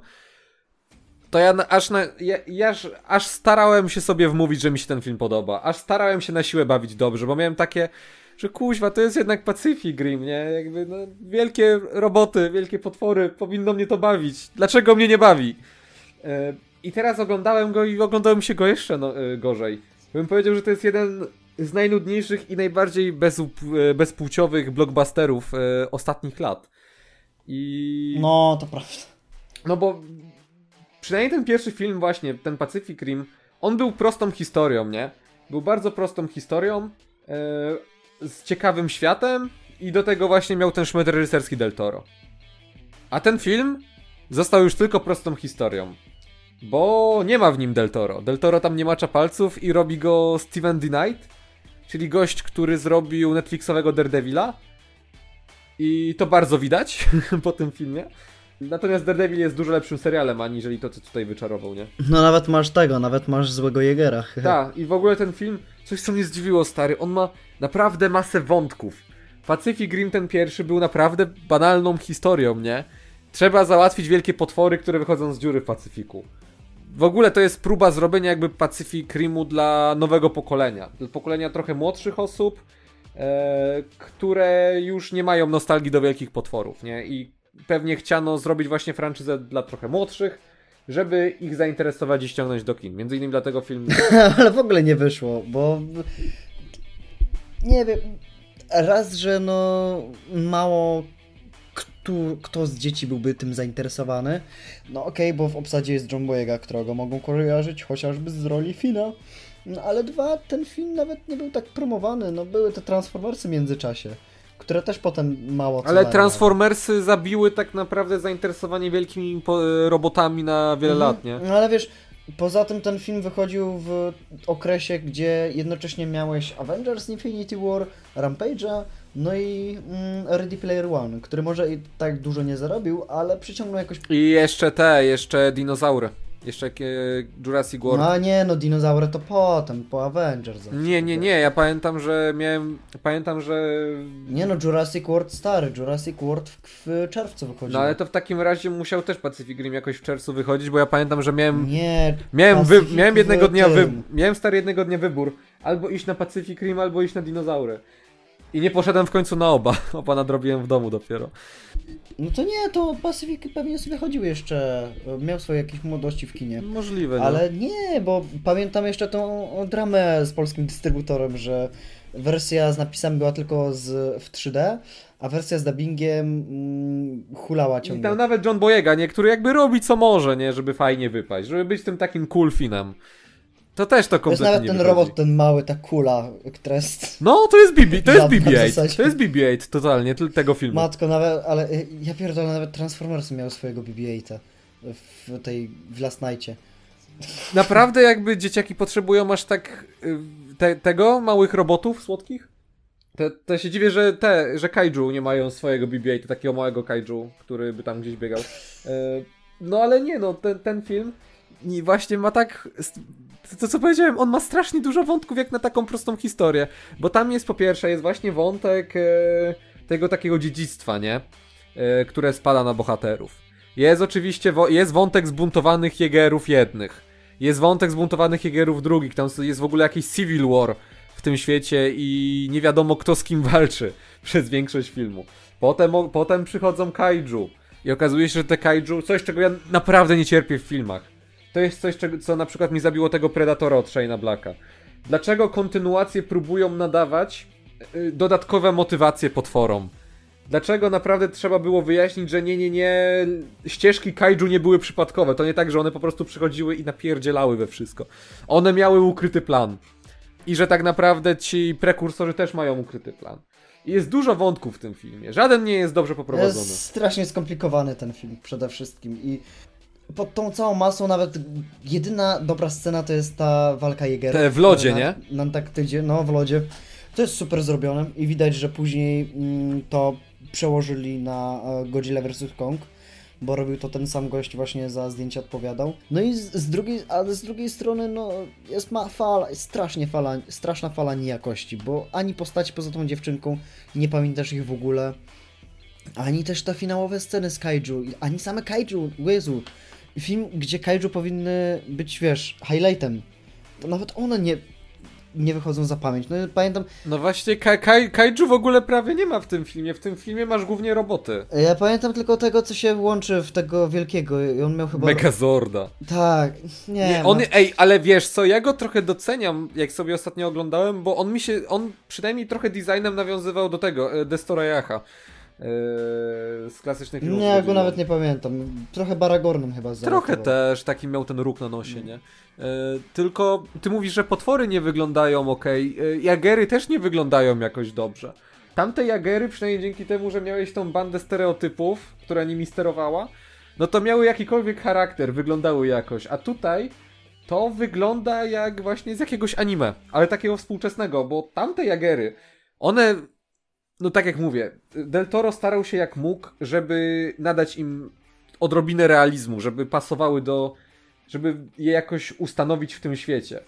to ja aż, na, ja, ja aż starałem się sobie wmówić, że mi się ten film podoba. Aż starałem się na siłę bawić dobrze, bo miałem takie, że kuźwa, to jest jednak Pacific Rim, nie? Jakby, no, wielkie roboty, wielkie potwory, powinno mnie to bawić. Dlaczego mnie nie bawi? E, I teraz oglądałem go i oglądałem się go jeszcze no, e, gorzej. Bym powiedział, że to jest jeden z najnudniejszych i najbardziej bez, e, bezpłciowych blockbusterów e, ostatnich lat. I... No, to prawda. No bo przynajmniej ten pierwszy film właśnie, ten Pacific Rim, on był prostą historią, nie? Był bardzo prostą historią, e, z ciekawym światem i do tego właśnie miał ten szmet reżyserski Del Toro. A ten film został już tylko prostą historią. Bo nie ma w nim Del Toro. Del Toro tam nie macza palców i robi go Steven D. Knight, czyli gość, który zrobił Netflixowego Daredevila. I to bardzo widać po tym filmie. Natomiast Daredevil jest dużo lepszym serialem, aniżeli to, co tutaj wyczarował, nie? No nawet masz tego, nawet masz złego Jegera. Tak, i w ogóle ten film, coś co mnie zdziwiło, stary, on ma naprawdę masę wątków. Pacific Rim ten pierwszy był naprawdę banalną historią, nie? Trzeba załatwić wielkie potwory, które wychodzą z dziury w Pacyfiku. W ogóle to jest próba zrobienia jakby Pacific Rimu dla nowego pokolenia. Dla pokolenia trochę młodszych osób, e, które już nie mają nostalgii do wielkich potworów, nie? I pewnie chciano zrobić właśnie franczyzę dla trochę młodszych, żeby ich zainteresować i ściągnąć do kin. Między innymi dlatego film... Ale w ogóle nie wyszło, bo nie wiem, raz, że no mało kto, kto z dzieci byłby tym zainteresowany. No okej, okay, bo w obsadzie jest John Boyega, którego mogą kojarzyć chociażby z roli Fina. No ale dwa, ten film nawet nie był tak promowany, no były te Transformersy w międzyczasie które też potem mało co Ale dają. Transformersy zabiły tak naprawdę zainteresowanie wielkimi robotami na wiele mhm. lat, nie? No ale wiesz, poza tym ten film wychodził w okresie, gdzie jednocześnie miałeś Avengers Infinity War, Rampage'a, no i mm, Ready Player One, który może i tak dużo nie zarobił, ale przyciągnął jakoś... I jeszcze te, jeszcze dinozaury. Jeszcze e, Jurassic World. No nie, no dinozaury to potem, po Avengers. Nie, nie, nie, ja pamiętam, że miałem, pamiętam, że... Nie no, Jurassic World stary, Jurassic World w, w czerwcu wychodził. No ale to w takim razie musiał też Pacific Rim jakoś w czerwcu wychodzić, bo ja pamiętam, że miałem... Nie, Miałem, wy, miałem jednego dnia, wy, miałem stary jednego dnia wybór. Albo iść na Pacific Rim, albo iść na dinozaury. I nie poszedłem w końcu na oba. Oba nadrobiłem w domu dopiero. No to nie, to Pacyfik pewnie sobie chodził jeszcze, miał swoje jakieś młodości w kinie. Możliwe, no. Ale nie, bo pamiętam jeszcze tą dramę z polskim dystrybutorem, że wersja z napisami była tylko z, w 3D, a wersja z dubbingiem mm, hulała I ciągle. tam nawet John Boyega, nie? Który jakby robi co może, nie? Żeby fajnie wypaść. Żeby być tym takim cool finem. To też to To jest kompletnie nawet ten wychodzi. robot, ten mały, ta kula, która jest... No, to jest BB, to jest Żadna w BB-8. zasadzie. To jest BB-8 totalnie, tego filmu. Matko, nawet, ale y, ja pierdolę, nawet Transformersy miały swojego BB-8 w tej, w Last Nightie. Naprawdę jakby dzieciaki potrzebują aż tak y, te, tego, małych robotów słodkich? To, to się dziwię, że te, że kaiju nie mają swojego BB-8, takiego małego kaiju, który by tam gdzieś biegał. E, No ale nie, no ten, ten film i właśnie ma tak. To co powiedziałem, on ma strasznie dużo wątków jak na taką prostą historię. Bo tam jest po pierwsze, jest właśnie wątek e, tego takiego dziedzictwa, nie? E, które spada na bohaterów. Jest oczywiście jest wątek zbuntowanych jegerów jednych. Jest wątek zbuntowanych jegerów drugich. Tam jest w ogóle jakiś civil war w tym świecie i nie wiadomo kto z kim walczy przez większość filmu. Potem, potem przychodzą kaiju i okazuje się, że te kaiju, coś czego ja naprawdę nie cierpię w filmach. To jest coś, co na przykład mi zabiło tego Predatora od Shane'a Blacka. Dlaczego kontynuacje próbują nadawać y, dodatkowe motywacje potworom? Dlaczego naprawdę trzeba było wyjaśnić, że nie, nie, nie, ścieżki kaiju nie były przypadkowe. To nie tak, że one po prostu przychodziły i napierdzielały we wszystko. One miały ukryty plan. I że tak naprawdę ci prekursorzy też mają ukryty plan. Jest dużo wątków w tym filmie. Żaden nie jest dobrze poprowadzony. Jest strasznie skomplikowany ten film przede wszystkim i pod tą całą masą nawet jedyna dobra scena to jest ta walka Jägerów. Te w lodzie, na, nie? Na Antarktydzie, no w lodzie. To jest super zrobione i widać, że później mm, to przełożyli na e, Godzilla vs. Kong, bo robił to ten sam gość właśnie za zdjęcie odpowiadał. No i z, z drugiej, ale z drugiej strony no jest ma fala, strasznie fala, straszna fala niejakości, bo ani postaci poza tą dziewczynką nie pamiętasz ich w ogóle. Ani też te finałowe sceny z kaiju, ani same kaiju, Jezu. Film, gdzie kaiju powinny być, wiesz, highlightem. To nawet one nie, nie wychodzą za pamięć. No pamiętam, No właśnie, ka kai kaiju w ogóle prawie nie ma w tym filmie. W tym filmie masz głównie roboty. ja pamiętam tylko tego, co się łączy w tego wielkiego i on miał chyba... Megazorda. Tak, nie, Nie, no. on, ej, ale wiesz co, ja go trochę doceniam, jak sobie ostatnio oglądałem, bo on mi się, on przynajmniej trochę designem nawiązywał do tego, e, Destorayaha. E, Z klasycznych filmów. Nie, ja go nawet nie pamiętam. Trochę Baragornem chyba Trochę zalotował. też, taki miał ten róg na nosie, nie? E, tylko ty mówisz, że potwory nie wyglądają ok. Jagery też nie wyglądają jakoś dobrze. Tamte Jagery, przynajmniej dzięki temu, że miałeś tą bandę stereotypów, która nimi sterowała, no to miały jakikolwiek charakter, wyglądały jakoś. A tutaj to wygląda jak właśnie z jakiegoś anime, ale takiego współczesnego, bo tamte Jagery, one, no tak jak mówię, Del Toro starał się jak mógł, żeby nadać im odrobinę realizmu, żeby pasowały do. żeby je jakoś ustanowić w tym świecie.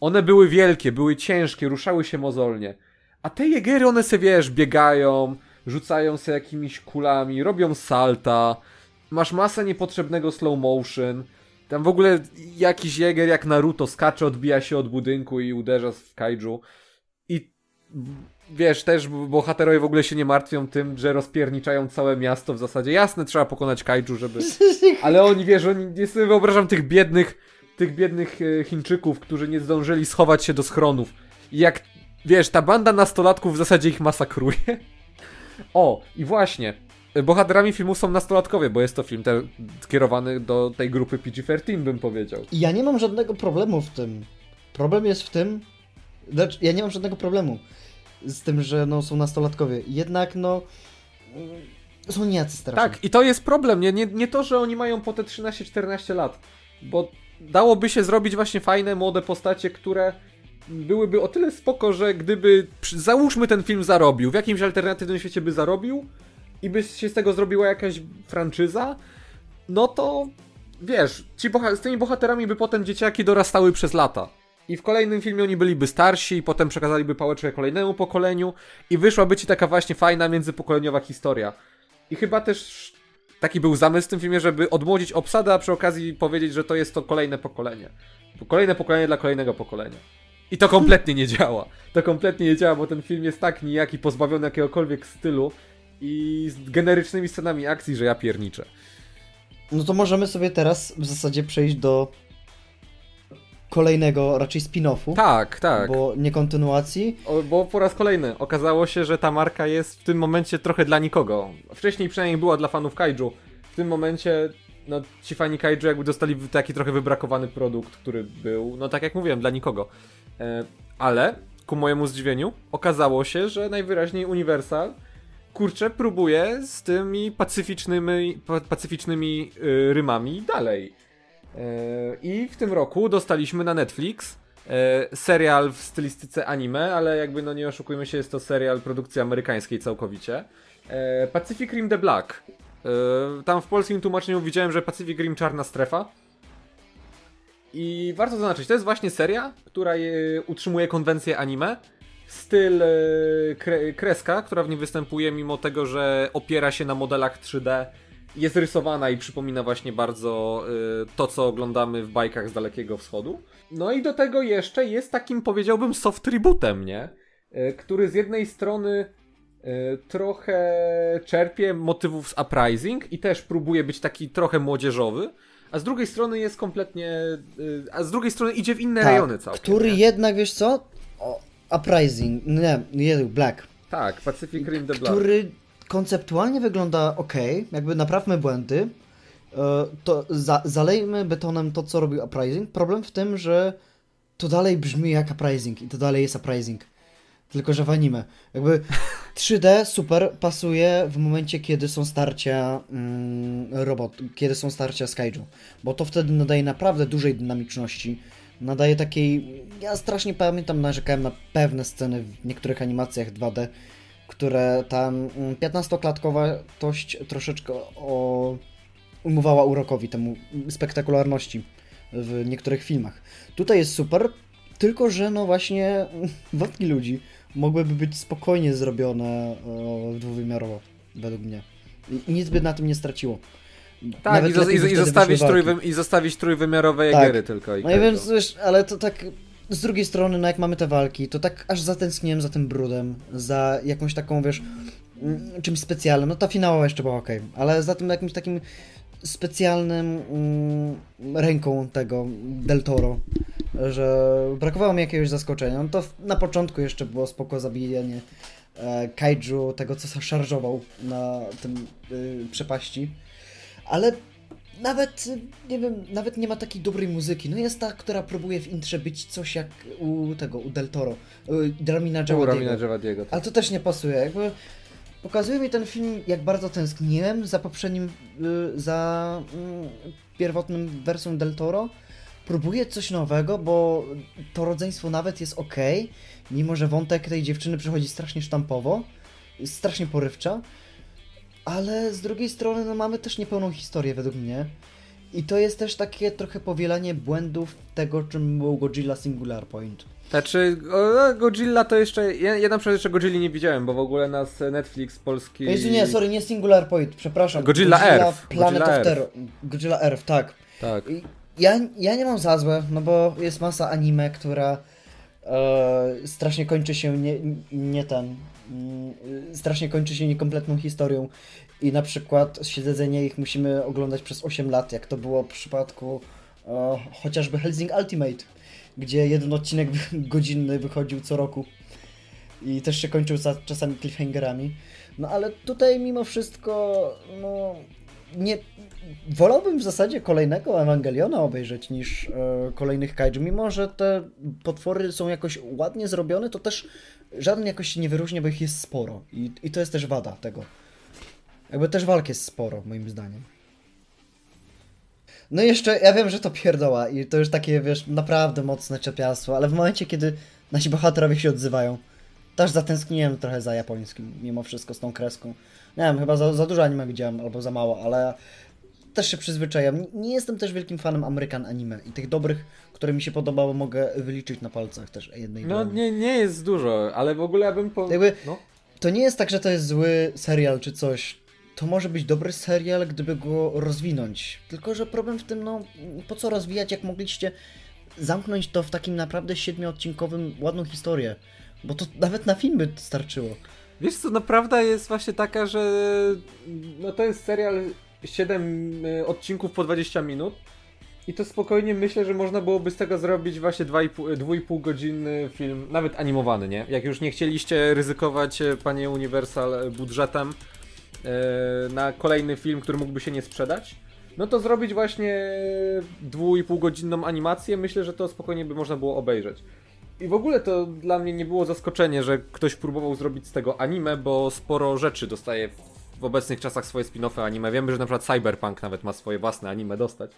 One były wielkie, były ciężkie, ruszały się mozolnie. A te jegery, one se wiesz, biegają, rzucają się jakimiś kulami, robią salta. Masz masę niepotrzebnego slow motion. Tam w ogóle jakiś jeger jak Naruto skacze, odbija się od budynku i uderza w kaiju. I wiesz, też bohaterowie w ogóle się nie martwią tym, że rozpierniczają całe miasto w zasadzie. Jasne, trzeba pokonać kaiju, żeby... Ale oni, wiesz, oni, ja sobie wyobrażam tych biednych, tych biednych e, Chińczyków, którzy nie zdążyli schować się do schronów. I jak, wiesz, ta banda nastolatków w zasadzie ich masakruje. O, i właśnie, e, bohaterami filmu są nastolatkowie, bo jest to film te, skierowany do tej grupy PG-13, bym powiedział. Ja nie mam żadnego problemu w tym. Problem jest w tym, znaczy ja nie mam żadnego problemu z tym, że no, są nastolatkowie. Jednak no mm, są niejacy strasznie. Tak, i to jest problem, nie, nie, nie to, że oni mają po te 13-14 lat, bo dałoby się zrobić właśnie fajne, młode postacie, które byłyby o tyle spoko, że gdyby, załóżmy ten film zarobił, w jakimś alternatywnym świecie by zarobił i by się z tego zrobiła jakaś franczyza, no to wiesz, ci boha- z tymi bohaterami by potem dzieciaki dorastały przez lata. I w kolejnym filmie oni byliby starsi, i potem przekazaliby pałeczkę kolejnemu pokoleniu, i wyszłaby ci taka właśnie fajna międzypokoleniowa historia. I chyba też taki był zamysł w tym filmie, żeby odmłodzić obsadę, a przy okazji powiedzieć, że to jest to kolejne pokolenie. Kolejne pokolenie dla kolejnego pokolenia. I to kompletnie nie działa. To kompletnie nie działa, bo ten film jest tak nijaki, pozbawiony jakiegokolwiek stylu i z generycznymi scenami akcji, że ja pierniczę. No to możemy sobie teraz w zasadzie przejść do kolejnego raczej spin-offu. Tak, tak. Bo nie kontynuacji. O, bo po raz kolejny okazało się, że ta marka jest w tym momencie trochę dla nikogo. Wcześniej przynajmniej była dla fanów kaiju. W tym momencie no, ci fani kaiju jakby dostali taki trochę wybrakowany produkt, który był, no tak jak mówiłem, dla nikogo. E, ale ku mojemu zdziwieniu okazało się, że najwyraźniej Universal kurczę próbuje z tymi pacyficznymi, pacyficznymi y, rymami dalej. E, I w tym roku dostaliśmy na Netflix e, serial w stylistyce anime, ale jakby no nie oszukujmy się, jest to serial produkcji amerykańskiej całkowicie. E, Pacific Rim The Black. Tam w polskim tłumaczeniu widziałem, że Pacific Rim Czarna Strefa. I warto zaznaczyć, to jest właśnie seria, która utrzymuje konwencję anime. Styl kre kreska, która w nim występuje, mimo tego, że opiera się na modelach 3D jest rysowana i przypomina właśnie bardzo y, to, co oglądamy w bajkach z Dalekiego Wschodu. No i do tego jeszcze jest takim, powiedziałbym, soft rebootem, nie? Y, który z jednej strony y, trochę czerpie motywów z Uprising i też próbuje być taki trochę młodzieżowy, a z drugiej strony jest kompletnie. A z drugiej strony idzie w inne tak, rejony całkiem. Który nie? jednak, wiesz co? O, Uprising, nie, nie, Black. Tak, Pacific Rim the Black. Który konceptualnie wygląda ok, jakby naprawmy błędy, e, to za, zalejmy betonem to, co robił Uprising. Problem w tym, że to dalej brzmi jak Uprising i to dalej jest Uprising. Tylko, że w anime. Jakby 3D super pasuje w momencie, kiedy są starcia mm, robot, kiedy są starcia z kaiju. Bo to wtedy nadaje naprawdę dużej dynamiczności. Nadaje takiej... Ja strasznie pamiętam, narzekałem na pewne sceny w niektórych animacjach 2D, które tam 15-klatkowość mm, troszeczkę o, umywała urokowi, temu spektakularności w niektórych filmach. Tutaj jest super, tylko że no właśnie wątki ludzi mogłyby być spokojnie zrobione dwuwymiarowo, według mnie. I nic by na tym nie straciło. Tak, i, i, i, zostawić trójwy, i zostawić trójwymiarowe tak. Jagery tylko. I no i więc, wiesz, ale to tak z drugiej strony, no jak mamy te walki, to tak aż zatęskniłem za tym brudem, za jakąś taką, wiesz, mm, czymś specjalnym. No ta finała jeszcze była ok, ale za tym jakimś takim specjalnym mm, ręką tego Del Toro, że brakowało mi jakiegoś zaskoczenia. No to na początku jeszcze było spoko zabijanie e, kaiju, tego co szarżował na tym y, przepaści, ale nawet, nie wiem, nawet nie ma takiej dobrej muzyki. No jest ta, która próbuje w intrze być coś jak u tego, u Del Toro, u Dramina Javadiego. Ale to też nie pasuje, jakby pokazuje mi ten film, jak bardzo tęskniłem za poprzednim, y, za mm, pierwotnym wersją Del Toro. Próbuję coś nowego, bo to rodzeństwo nawet jest ok, mimo że wątek tej dziewczyny przychodzi strasznie sztampowo, strasznie porywcza ale z drugiej strony no, mamy też niepełną historię według mnie. I to jest też takie trochę powielanie błędów tego, czym był Godzilla Singular Point. Znaczy, o, Godzilla to jeszcze. Ja, ja na przykład jeszcze Godzilla nie widziałem, bo w ogóle nas Netflix polski. Jezu, nie, sorry, nie Singular Point, przepraszam. Godzilla, Godzilla Earth. Planet Godzilla of Terror. Godzilla Earth, tak. Tak. Ja, ja nie mam za złe, no bo jest masa anime, która e, strasznie kończy się nie, nie ten. Mm, strasznie kończy się niekompletną historią i na przykład siedzenie ich musimy oglądać przez 8 lat, jak to było w przypadku chociażby Helsing Ultimate, gdzie jeden odcinek godzinny wychodził co roku i też się kończył za, czasami cliffhangerami. No ale tutaj mimo wszystko, no nie. Wolałbym w zasadzie kolejnego Ewangeliona obejrzeć niż e, kolejnych kaiju. Mimo, że te potwory są jakoś ładnie zrobione, to też żaden jakoś się nie wyróżnia, bo ich jest sporo. I, I to jest też wada tego. Jakby też walk jest sporo, moim zdaniem. No i jeszcze, ja wiem, że to pierdoła i to już takie, wiesz, naprawdę mocne czepiastwo, ale w momencie, kiedy nasi bohaterowie się odzywają, też zatęskniłem trochę za japońskim, mimo wszystko z tą kreską. Nie wiem, chyba za, za dużo anime widziałem, albo za mało, ale też się przyzwyczajam. Nie jestem też wielkim fanem Amerykan anime i tych dobrych, które mi się podobało, mogę wyliczyć na palcach też jednej No nie, nie jest dużo, ale w ogóle ja bym po... Jakby, no. To nie jest tak, że to jest zły serial czy coś to może być dobry serial, gdyby go rozwinąć. Tylko, że problem w tym, no, po co rozwijać, jak mogliście zamknąć to w takim naprawdę siedmioodcinkowym, ładną historię. Bo to nawet na film by starczyło. Wiesz co, no prawda jest właśnie taka, że no to jest serial 7 y, odcinków po 20 minut i to spokojnie myślę, że można byłoby z tego zrobić właśnie 2,5 godzinny film, nawet animowany, nie? Jak już nie chcieliście ryzykować, e, panie Universal, budżetem na kolejny film, który mógłby się nie sprzedać, no to zrobić właśnie 2,5 godzinną animację, myślę, że to spokojnie by można było obejrzeć. I w ogóle to dla mnie nie było zaskoczenie, że ktoś próbował zrobić z tego anime, bo sporo rzeczy dostaje w obecnych czasach swoje spin-offy anime. Wiemy, że na przykład Cyberpunk nawet ma swoje własne anime dostać.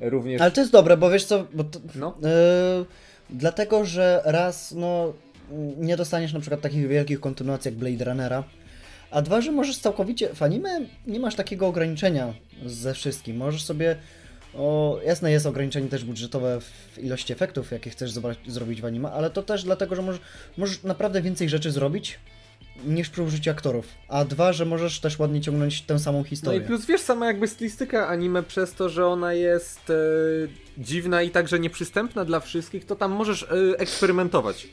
Również... Ale to jest dobre, bo wiesz co, bo to, no. Yy, dlatego, że raz, no, nie dostaniesz na przykład takich wielkich kontynuacji jak Blade Runnera, a dwa, że możesz całkowicie, w anime nie masz takiego ograniczenia ze wszystkim. Możesz sobie o, jasne jest ograniczenie też budżetowe w ilości efektów, jakie chcesz zrobić w anime, ale to też dlatego, że możesz, możesz naprawdę więcej rzeczy zrobić niż przy użyciu aktorów. A dwa, że możesz też ładnie ciągnąć tę samą historię. No i plus wiesz, sama jakby stylistyka anime przez to, że ona jest e, dziwna i także nieprzystępna dla wszystkich, to tam możesz e, eksperymentować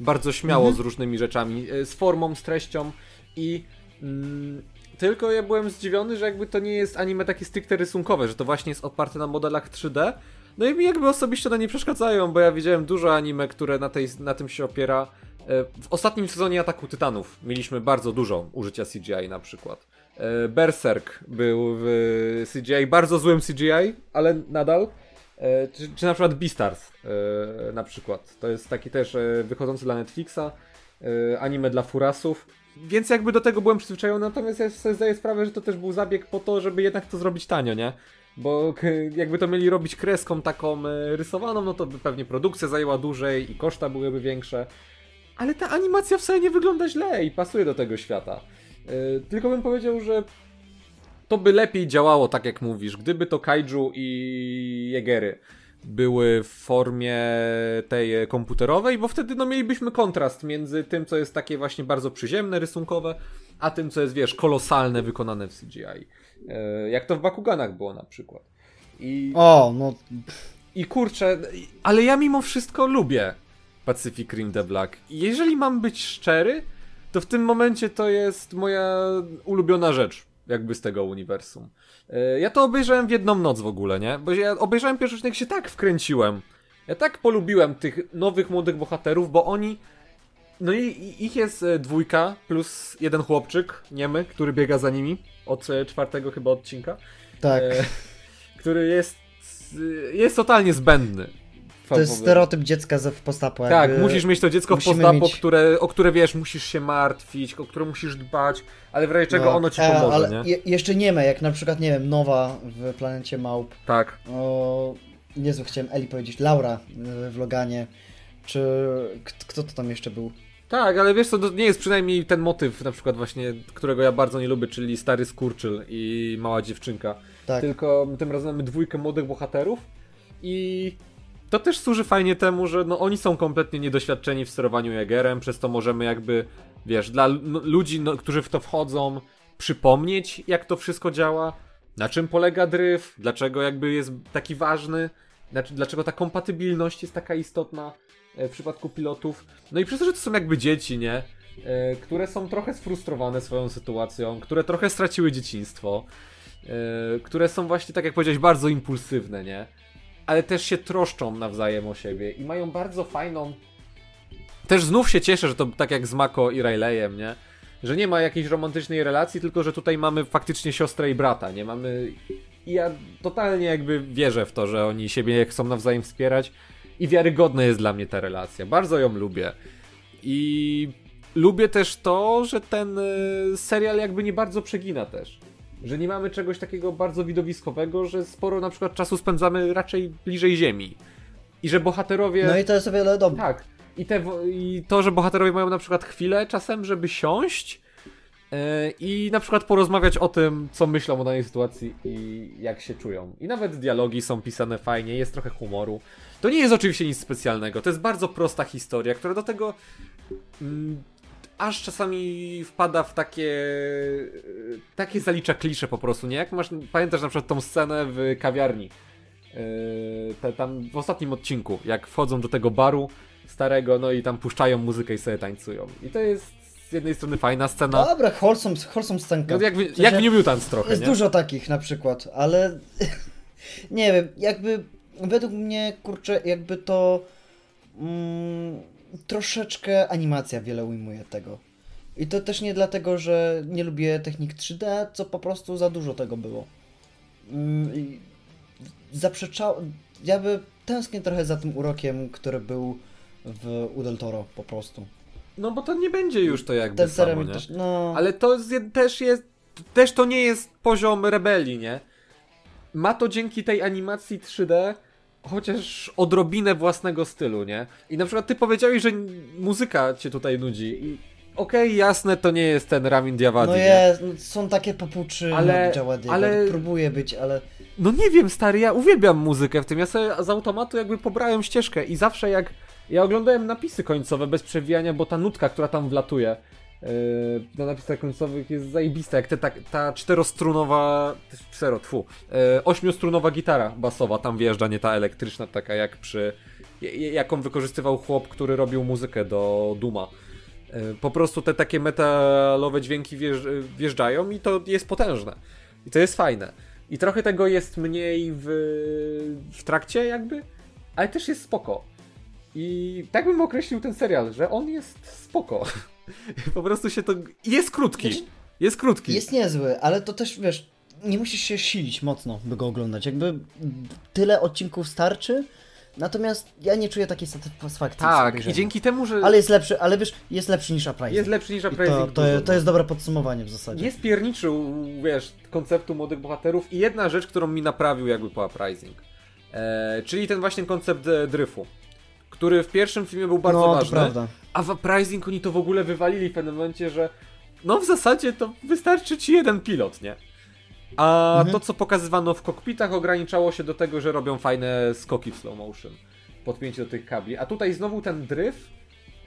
bardzo śmiało mhm. z różnymi rzeczami, e, z formą, z treścią i mm, tylko ja byłem zdziwiony, że jakby to nie jest anime takie stricte rysunkowe, że to właśnie jest oparte na modelach 3D. No i mi jakby osobiście one nie przeszkadzają, bo ja widziałem dużo anime, które na, tej, na tym się opiera. E, w ostatnim sezonie Ataku Tytanów mieliśmy bardzo dużo użycia CGI na przykład. E, Berserk był w CGI, bardzo złym CGI, ale nadal. E, czy, czy na przykład Beastars na przykład. To jest taki też wychodzący dla Netflixa anime dla furasów więc jakby do tego byłem przyzwyczajony, natomiast ja sobie zdaję sprawę, że to też był zabieg po to, żeby jednak to zrobić tanio, nie? Bo jakby to mieli robić kreską taką rysowaną, no to by pewnie produkcja zajęła dłużej i koszta byłyby większe. Ale ta animacja wcale nie wygląda źle i pasuje do tego świata. Yy, tylko bym powiedział, że to by lepiej działało, tak jak mówisz, gdyby to kaiju i jegery były w formie tej komputerowej, bo wtedy no mielibyśmy kontrast między tym, co jest takie właśnie bardzo przyziemne, rysunkowe, a tym, co jest, wiesz, kolosalne, wykonane w CGI. E, jak to w Bakuganach było na przykład. I, o, no... I kurczę, ale ja mimo wszystko lubię Pacific Rim The Black. I jeżeli mam być szczery, to w tym momencie to jest moja ulubiona rzecz jakby z tego uniwersum. E, ja to obejrzałem w jedną noc w ogóle, nie? Bo ja obejrzałem pierwszy odcinek się tak wkręciłem. Ja tak polubiłem tych nowych młodych bohaterów, bo oni. No i ich jest e, dwójka plus jeden chłopczyk, niemy, który biega za nimi od e, czwartego chyba odcinka. Tak. E, który jest. jest totalnie zbędny. To jest stereotyp dziecka w postapu. Tak, jakby... musisz mieć to dziecko w postapu, mieć... które, o które wiesz, musisz się martwić, o które musisz dbać, ale w razie czego no, ono ci e, pomoże, ale nie? Je, jeszcze nie ma, jak na przykład, nie wiem, Nowa w Planecie Małp. Tak. O, niezły chciałem Eli powiedzieć, Laura w Loganie, czy kto to tam jeszcze był? Tak, ale wiesz co, to nie jest przynajmniej ten motyw, na przykład właśnie, którego ja bardzo nie lubię, czyli stary skurczyl i mała dziewczynka. Tak. Tylko tym razem mamy dwójkę młodych bohaterów i to też służy fajnie temu, że no, oni są kompletnie niedoświadczeni w sterowaniu Jagerem, przez to możemy jakby, wiesz, dla no, ludzi, no, którzy w to wchodzą, przypomnieć, jak to wszystko działa, na czym polega dryf, dlaczego jakby jest taki ważny, dlaczego ta kompatybilność jest taka istotna e, w przypadku pilotów. No i przez to, że to są jakby dzieci, nie? E, które są trochę sfrustrowane swoją sytuacją, które trochę straciły dzieciństwo, e, które są właśnie, tak jak powiedziałeś, bardzo impulsywne, nie? Ale też się troszczą nawzajem o siebie i mają bardzo fajną. Też znów się cieszę, że to tak jak z Mako i Rayleyem, nie? Że nie ma jakiejś romantycznej relacji, tylko że tutaj mamy faktycznie siostrę i brata, nie? Mamy. I ja totalnie jakby wierzę w to, że oni siebie chcą nawzajem wspierać i wiarygodna jest dla mnie ta relacja. Bardzo ją lubię. I lubię też to, że ten y, serial jakby nie bardzo przegina też że nie mamy czegoś takiego bardzo widowiskowego, że sporo na przykład czasu spędzamy raczej bliżej Ziemi. I że bohaterowie. No i to jest o wiele dobre. Tak. I, te, I to, że bohaterowie mają na przykład chwilę czasem, żeby siąść yy, i na przykład porozmawiać o tym, co myślą o danej sytuacji i jak się czują. I nawet dialogi są pisane fajnie, jest trochę humoru. To nie jest oczywiście nic specjalnego, to jest bardzo prosta historia, która do tego. Mm, aż czasami wpada w takie takie zalicza klisze po prostu, nie? Jak masz, pamiętasz na przykład tą scenę w kawiarni, Yy, te, tam w ostatnim odcinku, jak wchodzą do tego baru starego, no i tam puszczają muzykę i sobie tańcują. I to jest z jednej strony fajna scena. Dobra, wholesome, wholesome scenka. No, jak, w- jak w New Mutants trochę, Jest nie? dużo takich na przykład, ale nie wiem, jakby według mnie, kurczę, jakby to mm, troszeczkę animacja wiele ujmuje tego. I to też nie dlatego, że nie lubię technik 3D, co po prostu za dużo tego było. Mm, i zaprzeczał, ja by tęsknię trochę za tym urokiem, który był w U Del Toro po prostu. No bo to nie będzie już to jakby Ten samo, nie? też, no... Ale to jest, też jest, też to nie jest poziom rebelii, nie? Ma to dzięki tej animacji 3D chociaż odrobinę własnego stylu, nie? I na przykład ty powiedziałeś, że muzyka cię tutaj nudzi i okej, jasne, to nie jest ten Ramin Djawadi, No nie? jest, no są takie popuczy Ale- ale, ale- próbuje być, ale No nie wiem, stary, ja uwielbiam muzykę w tym. Ja sobie z automatu jakby pobrałem ścieżkę i zawsze jak ja oglądałem napisy końcowe bez przewijania, bo ta nutka, która tam wlatuje na napisach końcowych jest zajebista, jak te, ta, ta czterostrunowa, cztero, tfu, yy, ośmiostrunowa gitara basowa tam wjeżdża, nie ta elektryczna, taka jak przy, jaką wykorzystywał chłop, który robił muzykę do Duma. Yy, Po prostu te takie metalowe dźwięki wjeżdż- wjeżdżają i to jest potężne. I to jest fajne. I trochę tego jest mniej w, w trakcie jakby, ale też jest spoko. I tak bym określił ten serial, że on jest spoko. po prostu się to... Jest krótki. Znaczy, Jest krótki. jest niezły, ale to też, wiesz, nie musisz się silić mocno, by go oglądać. Jakby tyle odcinków starczy, natomiast ja nie czuję takiej satysfakcji. Tak, i dzięki temu, że Ale jest lepszy, ale wiesz, jest lepszy niż Uprising. jest lepszy niż to, Uprising. to, dużo, to jest dobre podsumowanie w zasadzie. Nie spierniczył, wiesz, konceptu młodych bohaterów i jedna rzecz, którą mi naprawił jakby po Uprising. E, czyli ten właśnie koncept e, dryfu, który w pierwszym filmie był bardzo no, ważny. prawda. A w Uprising oni to w ogóle wywalili w pewnym momencie, że no w zasadzie to wystarczy ci jeden pilot, nie? A Mhm. to, co pokazywano w kokpitach, ograniczało się do tego, że robią fajne skoki w slow motion. Podpięcie do tych kabli. A tutaj znowu ten dryf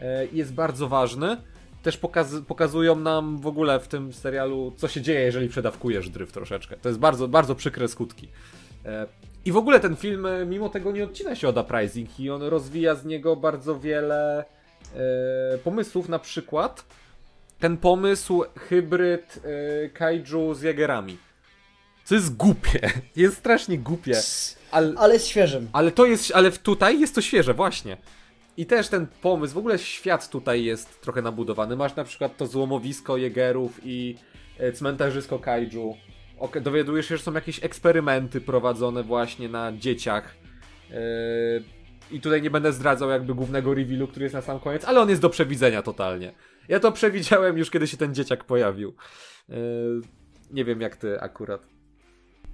e, jest bardzo ważny. Też pokaz pokazują nam w ogóle w tym serialu, co się dzieje, jeżeli przedawkujesz dryf troszeczkę. To jest bardzo, bardzo przykre skutki. I w ogóle ten film, e, mimo tego, nie odcina się od Uprising i on rozwija z niego bardzo wiele e, pomysłów. Na przykład ten pomysł hybryd e, kaiju z Jagerami. Co jest głupie. Jest strasznie głupie. Ale, Ale jest świeżym. ale to jest, ale tutaj jest to świeże, właśnie. I też ten pomysł, w ogóle świat tutaj jest trochę nabudowany. Masz na przykład to złomowisko jegerów i e, cmentarzysko kaiju. Ok, dowiadujesz się, że są jakieś eksperymenty prowadzone właśnie na dzieciach. E, I tutaj nie będę zdradzał jakby głównego revealu, który jest na sam koniec, ale on jest do przewidzenia totalnie. Ja to przewidziałem już, kiedy się ten dzieciak pojawił. E, nie wiem jak ty akurat.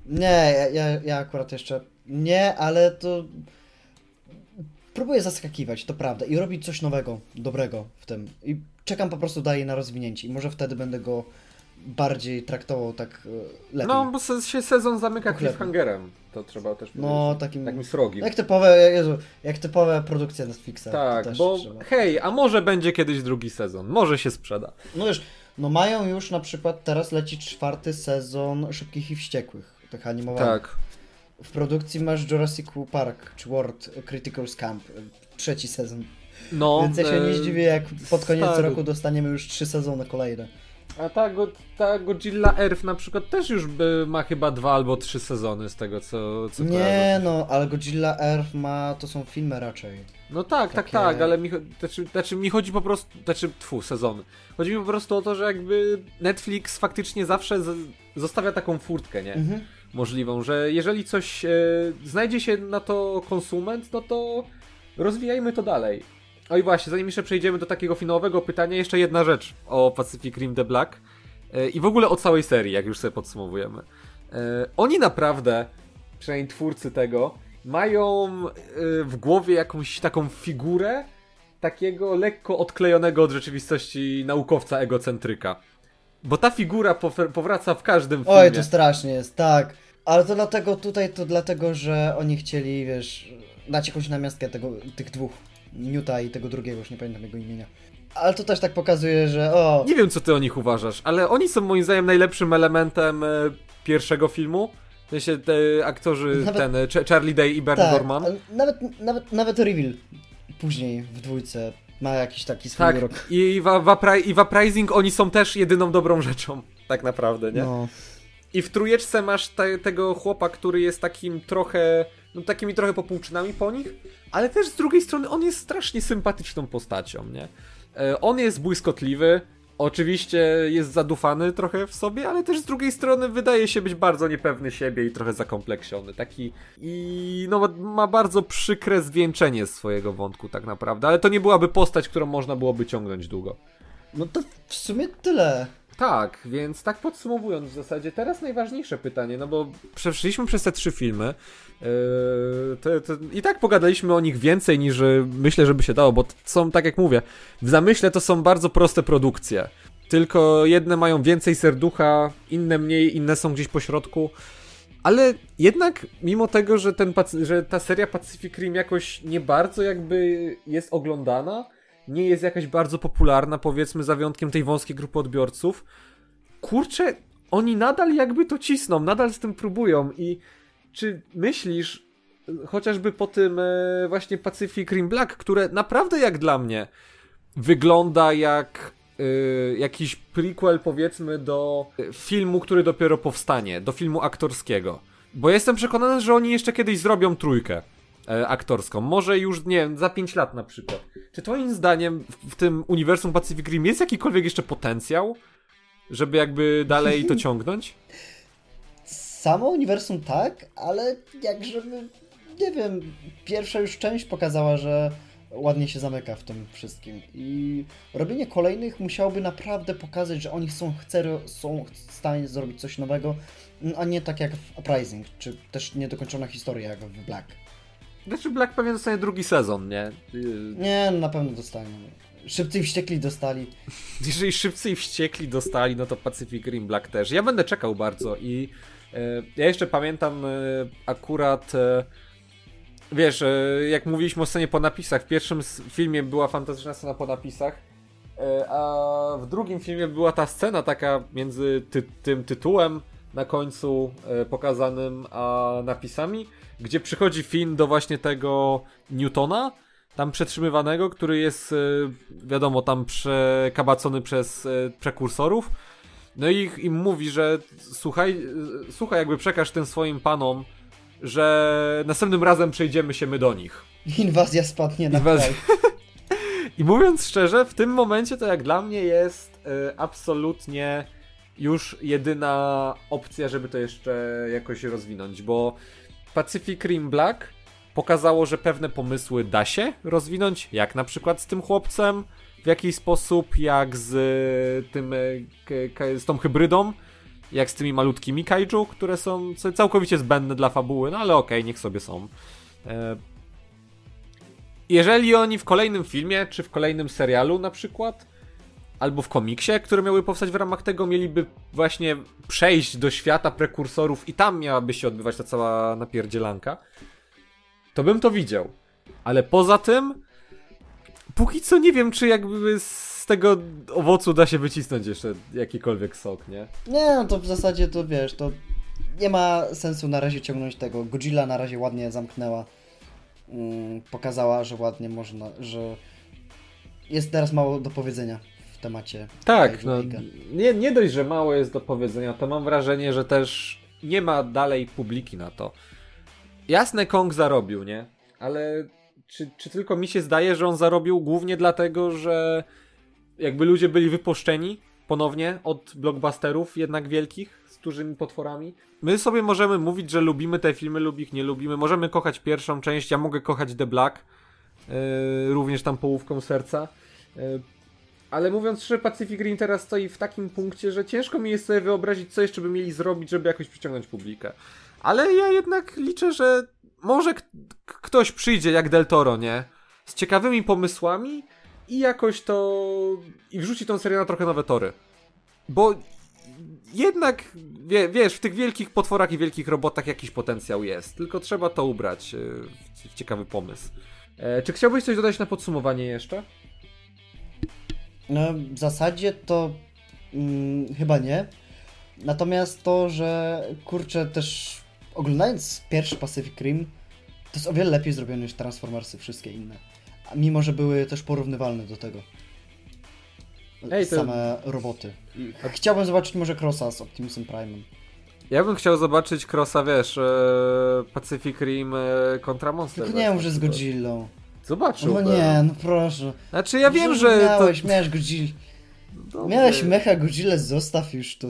Nie, ja, ja, ja akurat jeszcze nie, ale to próbuję zaskakiwać, to prawda, i robić coś nowego, dobrego w tym. I czekam po prostu dalej na rozwinięcie i może wtedy będę go bardziej traktował tak e, lepiej. No, bo se, się sezon zamyka cliffhangerem. To trzeba też No, powiedzieć. takim- Takim srogim. Jak typowe, Jezu, jak typowe produkcje Netflixa. Tak, bo trzeba. hej, a może będzie kiedyś drugi sezon. Może się sprzeda. No wiesz, no mają już na przykład, teraz leci czwarty sezon Szybkich i Wściekłych, tych animowanych. Tak. W produkcji masz Jurassic Park, czy World Critical Camp, trzeci sezon. No, Więc ja się nie e, zdziwię, jak pod koniec stary. roku dostaniemy już trzy sezony kolejne. A ta, go, ta Godzilla Earth na przykład też już by, ma chyba dwa albo trzy sezony z tego co, co Nie kojarzę. no, ale Godzilla Earth ma, to są filmy raczej. No tak, tak, Takie- tak, ale mi, znaczy, znaczy mi chodzi po prostu, znaczy, tfu, sezony. Chodzi mi po prostu o to, że jakby Netflix faktycznie zawsze z, zostawia taką furtkę, nie? Mhm. możliwą, że jeżeli coś e, znajdzie się na to konsument, no to rozwijajmy to dalej. Oj właśnie, zanim jeszcze przejdziemy do takiego finałowego pytania, jeszcze jedna rzecz o Pacific Rim The Black e, i w ogóle o całej serii, jak już sobie podsumowujemy. E, oni naprawdę, przynajmniej twórcy tego, mają e, w głowie jakąś taką figurę takiego lekko odklejonego od rzeczywistości naukowca egocentryka. Bo ta figura pow- powraca w każdym filmie. Oj, to strasznie jest, tak. Ale to dlatego tutaj, to dlatego, że oni chcieli, wiesz, dać jakąś namiastkę tego, tych dwóch. Newta i tego drugiego, już nie pamiętam jego imienia. Ale to też tak pokazuje, że o, Nie wiem, co ty o nich uważasz, ale oni są moim zdaniem najlepszym elementem e, pierwszego filmu W sensie te aktorzy, nawet, ten e, Charlie Day i Bert tak, Gorman. Nawet, nawet, nawet Reveal później w dwójce ma jakiś taki swój tak, rok. I w, i w Uprising oni są też jedyną dobrą rzeczą, tak naprawdę, nie? No. I w trójeczce masz te, tego chłopa, który jest takim trochę, no takimi trochę popłuczynami po nich, ale też z drugiej strony on jest strasznie sympatyczną postacią, nie? E, on jest błyskotliwy, Oczywiście jest zadufany trochę w sobie, ale też z drugiej strony wydaje się być bardzo niepewny siebie i trochę zakompleksiony. Taki i no ma bardzo przykre zwieńczenie swojego wątku tak naprawdę, ale to nie byłaby postać, którą można byłoby ciągnąć długo. No to w sumie tyle. Tak, więc tak podsumowując w zasadzie, teraz najważniejsze pytanie, no bo przeszliśmy przez te trzy filmy yy, to, to i tak pogadaliśmy o nich więcej niż myślę, żeby się dało, bo są, tak jak mówię, w zamyśle to są bardzo proste produkcje. Tylko jedne mają więcej serducha, inne mniej, inne są gdzieś po środku. Ale jednak, mimo tego, że, ten, że ta seria Pacific Rim jakoś nie bardzo jakby jest oglądana, nie jest jakaś bardzo popularna, powiedzmy, za wyjątkiem tej wąskiej grupy odbiorców. Kurczę, oni nadal jakby to cisną, nadal z tym próbują i czy myślisz, chociażby po tym e, właśnie Pacific Rim Black, które naprawdę jak dla mnie wygląda jak e, jakiś prequel powiedzmy do filmu, który dopiero powstanie, do filmu aktorskiego. Bo jestem przekonany, że oni jeszcze kiedyś zrobią trójkę e, aktorską. Może już, nie wiem, za 5 lat na przykład. Czy twoim zdaniem w, w tym uniwersum Pacific Rim jest jakikolwiek jeszcze potencjał, żeby jakby dalej to ciągnąć? Samo uniwersum tak, ale jak żeby, nie wiem, pierwsza już część pokazała, że ładnie się zamyka w tym wszystkim. I robienie kolejnych musiałoby naprawdę pokazać, że oni są, chcą, są w stanie zrobić coś nowego, a nie tak jak w Uprising, czy też niedokończona historia jak w Black. Znaczy Black pewnie dostanie drugi sezon, nie? Nie, no na pewno dostanie. Szybcy i wściekli dostali. Jeżeli szybcy i wściekli dostali, no to Pacific Rim Black też. Ja będę czekał bardzo i e, ja jeszcze pamiętam e, akurat e, wiesz, e, jak mówiliśmy o scenie po napisach, w pierwszym filmie była fantastyczna scena po napisach, e, a w drugim filmie była ta scena taka między ty tym tytułem na końcu e, pokazanym a napisami, gdzie przychodzi Finn do właśnie tego Newtona, tam przetrzymywanego, który jest, wiadomo, tam przekabacony przez prekursorów. No i im mówi, że słuchaj, słuchaj, jakby przekaż tym swoim panom, że następnym razem przejdziemy się my do nich. Inwazja spadnie na Inwaz... kraj. I mówiąc szczerze, w tym momencie to jak dla mnie jest absolutnie już jedyna opcja, żeby to jeszcze jakoś rozwinąć, bo Pacific Rim Black pokazało, że pewne pomysły da się rozwinąć, jak na przykład z tym chłopcem, w jakiś sposób, jak z tym, z tą hybrydą, jak z tymi malutkimi kaiju, które są całkowicie zbędne dla fabuły, no ale okej, okay, niech sobie są. E, jeżeli oni w kolejnym filmie, czy w kolejnym serialu na przykład, albo w komiksie, które miały powstać w ramach tego, mieliby właśnie przejść do świata prekursorów i tam miałaby się odbywać ta cała napierdzielanka, to bym to widział. Ale poza tym, póki co nie wiem, czy jakby tego owocu da się wycisnąć jeszcze jakikolwiek sok, nie? Nie, no to w zasadzie to wiesz, to nie ma sensu na razie ciągnąć tego. Godzilla na razie ładnie zamknęła. Mm, pokazała, że ładnie można, że jest teraz mało do powiedzenia w temacie. Tak, no, nie, nie dość, że mało jest do powiedzenia, to mam wrażenie, że też nie ma dalej publiki na to. Jasne, Kong zarobił, nie? Ale czy, czy tylko mi się zdaje, że on zarobił głównie dlatego, że jakby ludzie byli wypuszczeni ponownie od blockbusterów jednak wielkich z dużymi potworami. My sobie możemy mówić, że lubimy te filmy, lub ich nie lubimy. Możemy kochać pierwszą część, ja mogę kochać The Black, yy, również tam połówką serca. Yy, ale mówiąc szczerze, Pacific Rim teraz stoi w takim punkcie, że ciężko mi jest sobie wyobrazić, co jeszcze by mieli zrobić, żeby jakoś przyciągnąć publikę. Ale ja jednak liczę, że może ktoś przyjdzie jak Del Toro, nie? Z ciekawymi pomysłami, i jakoś to. i wrzuci tą serię na trochę nowe tory. Bo jednak, wie, wiesz, w tych wielkich potworach i wielkich robotach jakiś potencjał jest. Tylko trzeba to ubrać e, w, w ciekawy pomysł. E, czy chciałbyś coś dodać na podsumowanie jeszcze? No, w zasadzie to mm, chyba nie. Natomiast to, że kurczę, też oglądając pierwszy Pacific Rim, to jest o wiele lepiej zrobione niż Transformersy, wszystkie inne. A mimo, że były też porównywalne do tego. Ej, to- Same roboty. Chciałbym zobaczyć może Crossa z Optimusem Prime'em. Ja bym chciał zobaczyć Crossa, wiesz, e, Pacific Rim e, kontra Monster. Tylko nie mów, że z Godzilla. Godzillą. Zobaczyłbym. No nie, no proszę. Znaczy ja wiem, że... Miałeś, to... miałeś Godzilla. Dobrze. Miałeś mecha Godzilla, zostaw już to.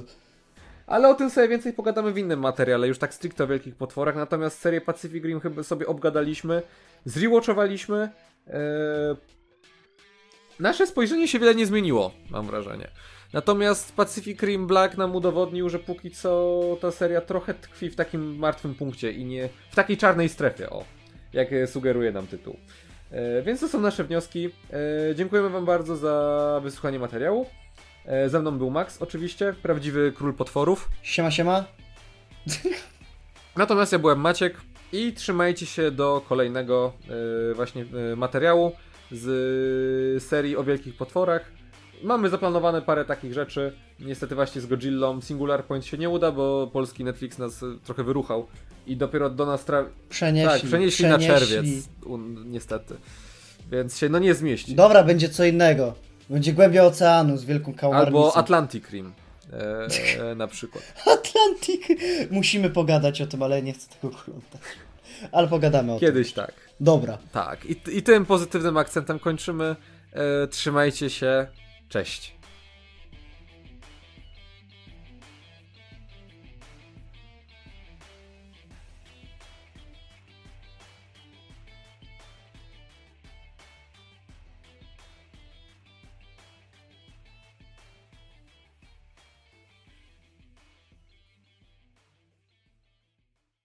Ale o tym sobie więcej pogadamy w innym materiale, już tak stricte o wielkich potworach. Natomiast serię Pacific Rim chyba sobie obgadaliśmy, zrewatchowaliśmy. E... Nasze spojrzenie się wiele nie zmieniło, mam wrażenie. Natomiast Pacific Rim Black nam udowodnił, że póki co ta seria trochę tkwi w takim martwym punkcie i nie w takiej czarnej strefie, o, jak sugeruje nam tytuł. E, więc to są nasze wnioski. E, dziękujemy Wam bardzo za wysłuchanie materiału. E, ze mną był Max, oczywiście, prawdziwy król potworów. Siema, siema. Natomiast ja byłem Maciek i trzymajcie się do kolejnego właśnie materiału z serii o wielkich potworach. Mamy zaplanowane parę takich rzeczy. Niestety właśnie z Godzillą Singular Point się nie uda, bo polski Netflix nas trochę wyruchał i dopiero do nas tra... Przenieśli. tak, przenieśli, na czerwiec. Niestety. Więc się no nie zmieści. Dobra, będzie co innego. Będzie głębia oceanu z wielką kałamarnicą. Albo Atlantic Rim. E, e, na przykład. Atlantik. Musimy pogadać o tym, ale nie chcę tego oglądać. Ale pogadamy o Kiedyś tak. tym. Dobra. Tak. I, I tym pozytywnym akcentem kończymy. E, trzymajcie się. Cześć.